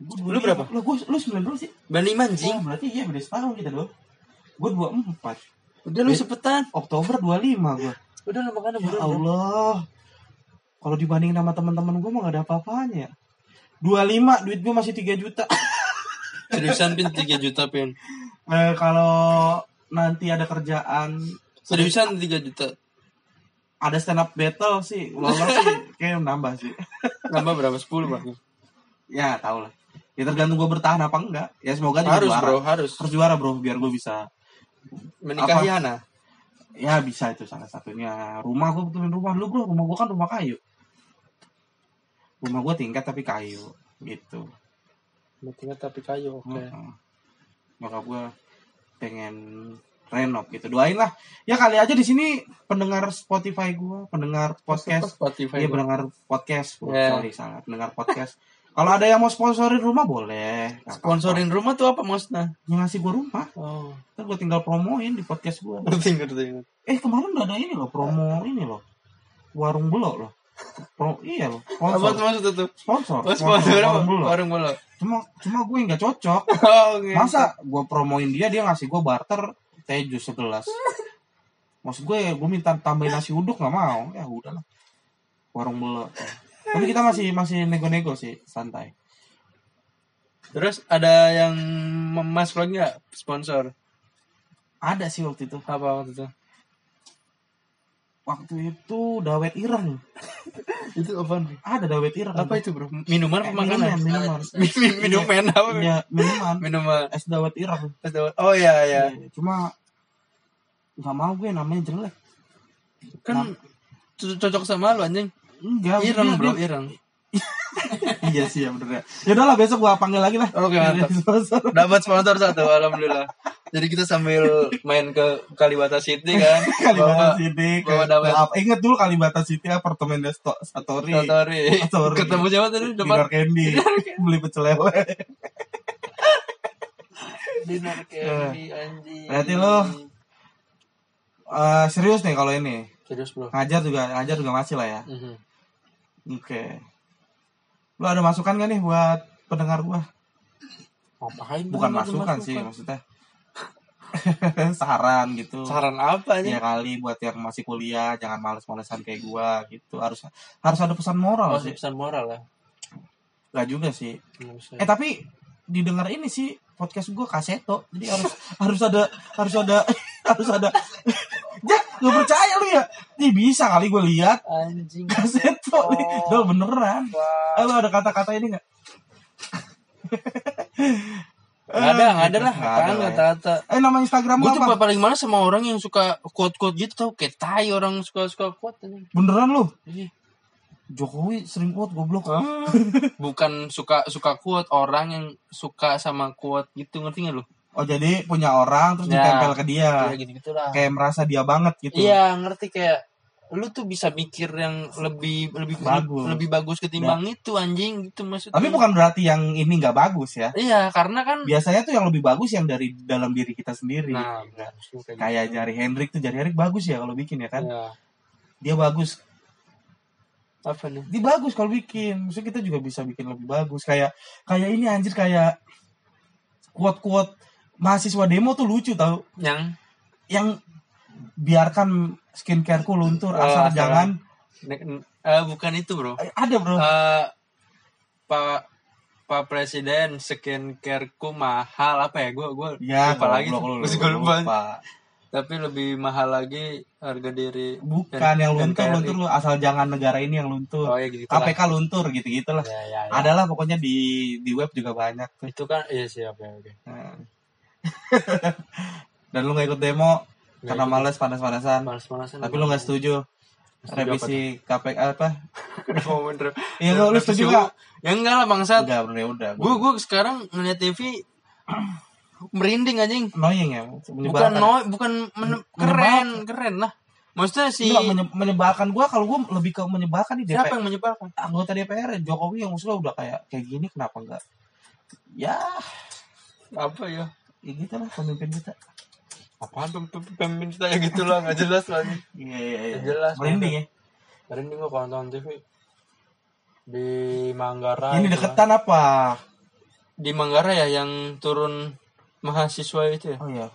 Lu berapa? Lu gua lu 9 dulu sih. Ban lima anjing. Oh, berarti iya beda setahun kita dong. Gue 24. Udah lu sepetan. Oktober 25 gue. Udah lah makanya Ya buru. Allah. Kalau dibandingin sama teman-teman gue mah gak ada apa-apanya. 25 duit gue masih 3 juta. Seriusan pin 3 juta pin. Eh, kalau nanti ada kerjaan Seriusan 3 juta. ada stand up battle sih lolos sih kayak nambah sih Nambah berapa? 10 bang. ya tau lah ya tergantung gue bertahan apa enggak ya semoga juga Harus juara. bro, harus. harus juara bro biar gue bisa Menikahi Apa? Hana. ya bisa itu salah satunya rumah gue betulin rumah lu bro rumah gue kan rumah kayu rumah gue tingkat tapi kayu gitu Tinggal tapi kayu. Oke. Heeh. Nyokap gue pengen renov gitu. Doain lah. Ya kali aja di sini pendengar Spotify gue, pendengar podcast. Spotify. Iya bro. pendengar podcast. Oh, Ya. Sorry salah. Pendengar podcast. Kalau ada yang mau sponsorin rumah boleh. Sponsorin rumah tuh apa maksudnya? Yang ngasih gue rumah. Oh. Ntar gue tinggal promoin di podcast gue. Eh kemarin udah ada ini loh promo ini loh. Warung belok loh. Pro, iya loh. Apa Sponsor. tuh maksudnya tuh? Sponsor. Oh, sponsor apa? warung belok. Warung bola. Cuma cuma gue nggak cocok. Oh, oke. Masa gue promoin dia dia ngasih gue barter teh jus segelas. Maksud gue gue minta tambahin nasi uduk nggak mau. Ya udahlah. Warung belok. Tapi kita masih masih nego-nego sih, santai. Terus ada yang masuk lagi nggak sponsor? Ada sih waktu itu. Apa waktu itu? Waktu itu dawet ireng. Itu apa? Ada dawet ireng. Apa itu bro? Minuman Eh, apa makanan? minuman, minuman. Min- Minuman apa? Iya, minuman. Minuman. Es dawet ireng. Oh iya iya. Iya, Cuma nggak mau gue namanya jelek. Kan co- cocok sama lu anjing. Enggak. Ireng dia- bro, ireng. iya sih ya bener ya. Ya udahlah besok gua panggil lagi lah. Oke, mantap. Dapat sponsor satu, alhamdulillah. Jadi kita sambil main ke Kalibata City kan. Kalibata Bawa- City bawa ke apa? Ingat dulu Kalibata City apartemen Desto Satori. Satori. Satori. Ketemu siapa tadi Di depan? Candy beli pecel lele. Dinar Candy anjing. Berarti lo eh, serius nih kalau ini. Serius bro. Ngajar juga ngajar juga masih lah ya. Mhm. Oke. Lo ada masukan gak nih buat pendengar gua? Ngapain? Bukan masukan ada sih maksudnya. Saran gitu. Saran apa Ya nih? kali buat yang masih kuliah jangan males-malesan kayak gua gitu. Harus harus ada pesan moral Oh, sih. pesan moral lah. Gak juga sih. Eh tapi didengar ini sih podcast gue kaseto jadi harus harus ada harus ada harus ada ya gak percaya lu ya nih bisa kali gue lihat Anjing. kaseto nih Oh. Beneran Wah. eh, lu ada kata-kata ini nggak Nggak ada, nggak ada lah. Apaan lah ya. kata-kata. eh nama Instagram Gue tuh apa paling males sama orang yang suka quote-quote gitu tau Kayak tai orang suka-suka quote beneran lu Iya. Jokowi sering quote goblok Bukan suka suka quote orang yang suka sama quote gitu ngerti gak lu? oh jadi punya orang terus Ya. ditempel ke dia Kayak gitu gitulah. kayak merasa dia banget gitu Iya ngerti kayak lu tuh bisa mikir yang lebih lebih Bagus. lebih bagus ketimbang itu anjing gitu maksudnya. tapi bukan berarti yang ini nggak bagus ya Iya karena kan. biasanya tuh yang lebih bagus yang dari dalam diri kita sendiri Nah, kayak kayak gitu. jari Hendrik tuh jari Hendrik bagus ya kalau bikin ya kan Iya. dia bagus Apa nih? dia bagus kalau bikin maksudnya kita juga bisa bikin lebih bagus kayak kayak ini anjir kayak quote quote mahasiswa demo tuh lucu tau Yang yang biarkan skincareku luntur Oh, asal asal. jangan eh, bukan itu bro. Eh, ada bro Eh, Pak Pak Presiden skincare-ku mahal apa ya? Gue gue ya lupa lagi. Masih gue lupa. lupa. Tapi lebih mahal lagi harga diri. Bukan yang luntur, NKRI. luntur lu asal jangan negara ini yang luntur. Oh ya gitu. lah. KPK luntur gitu-gitu lah. Ya, ya, ya. Adalah pokoknya di di web juga banyak tuh. Itu kan iya siap ya oke. Nah. Dan lu gak ikut demo Nggak karena males panas-panasan. Panas-panasan. Tapi lu gak setuju revisi KPK apa? Rep- Iya lu, setuju gak? Ya enggak lah bangsat. Enggak, bener udah. Gue gue sekarang ngeliat TV merinding anjing. annoying ya, Bukan no, bukan men- keren, keren lah. Maksudnya si Enggak, menye- menyebalkan gua kalau gua lebih ke menyebalkan di siapa DPR. yang menyebalkan? Anggota DPR Jokowi yang usulnya udah kayak kayak gini kenapa enggak? Ya, Apa ya? ya gitu lah pemimpin kita. Apaan tuh tuh pemimpin kita ya gitu lah nggak jelas lagi. Iya iya iya. Jelas. Merinding ya. Merinding gue kalau nonton TV di Manggarai. Ini itu deketan apa? lah. Di Manggarai ya yang turun mahasiswa itu ya. Oh iya.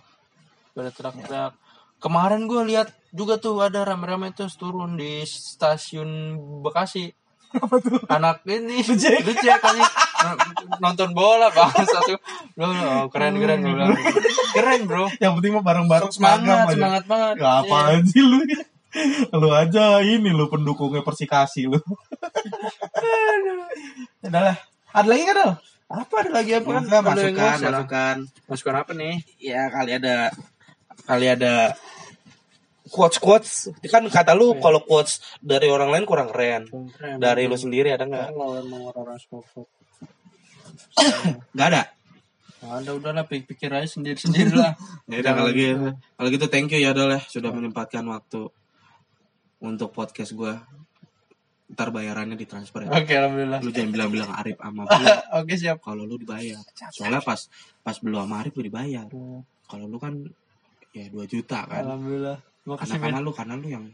Pada teriak-teriak. Kemarin gue lihat juga tuh ada rame-rame terus turun di stasiun Bekasi. Anak ini Becek. becek anjing. N- nonton bola bang satu Loh, loh, keren keren gue bilang. keren bro Yang penting mah bareng-bareng semangat seragam aja. semangat banget Ya apaan sih lu? lu aja ini lu pendukungnya Persikasi lu. Udah lah. Ada lagi kan, apa ada lagi apa kan masukan, masukan. masukan apa nih Ya kali ada kali ada quotes quotes kan kata lu kalau quotes dari orang lain kurang keren. Keren. Dari lu sendiri ada nggak? kalau emang orang-orang smoke Nggak ada. ada udahlah pikir, pikir aja sendiri sendiri lah Ya udah kalau gitu, kalau gitu thank you ya Dol ya sudah menyempatkan waktu untuk podcast gua. Ntar bayarannya ditransfer ya. oke alhamdulillah Lu jangan bilang-bilang Arif sama gue oke siap kalau lu dibayar. Soalnya pas pas belum sama Arif lu dibayar. Kalau lu kan ya 2 juta kan. alhamdulillah Karena makasih karena Ben lu karena lu yang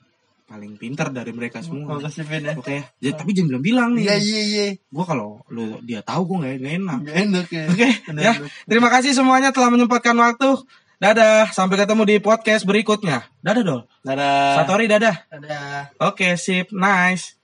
paling pintar dari mereka semua. makasih Ben ya Oke ya. Ya, tapi jangan bilang-bilang nih. iya iya iya Gua kalau lu dia tahu gua nggak enak. Nggak enak ya Oke, ya. Terima kasih semuanya telah menyempatkan waktu. Dadah, sampai ketemu di podcast berikutnya. Dadah, Dol. dadah Satori, dadah. dadah Oke, sip. Nice.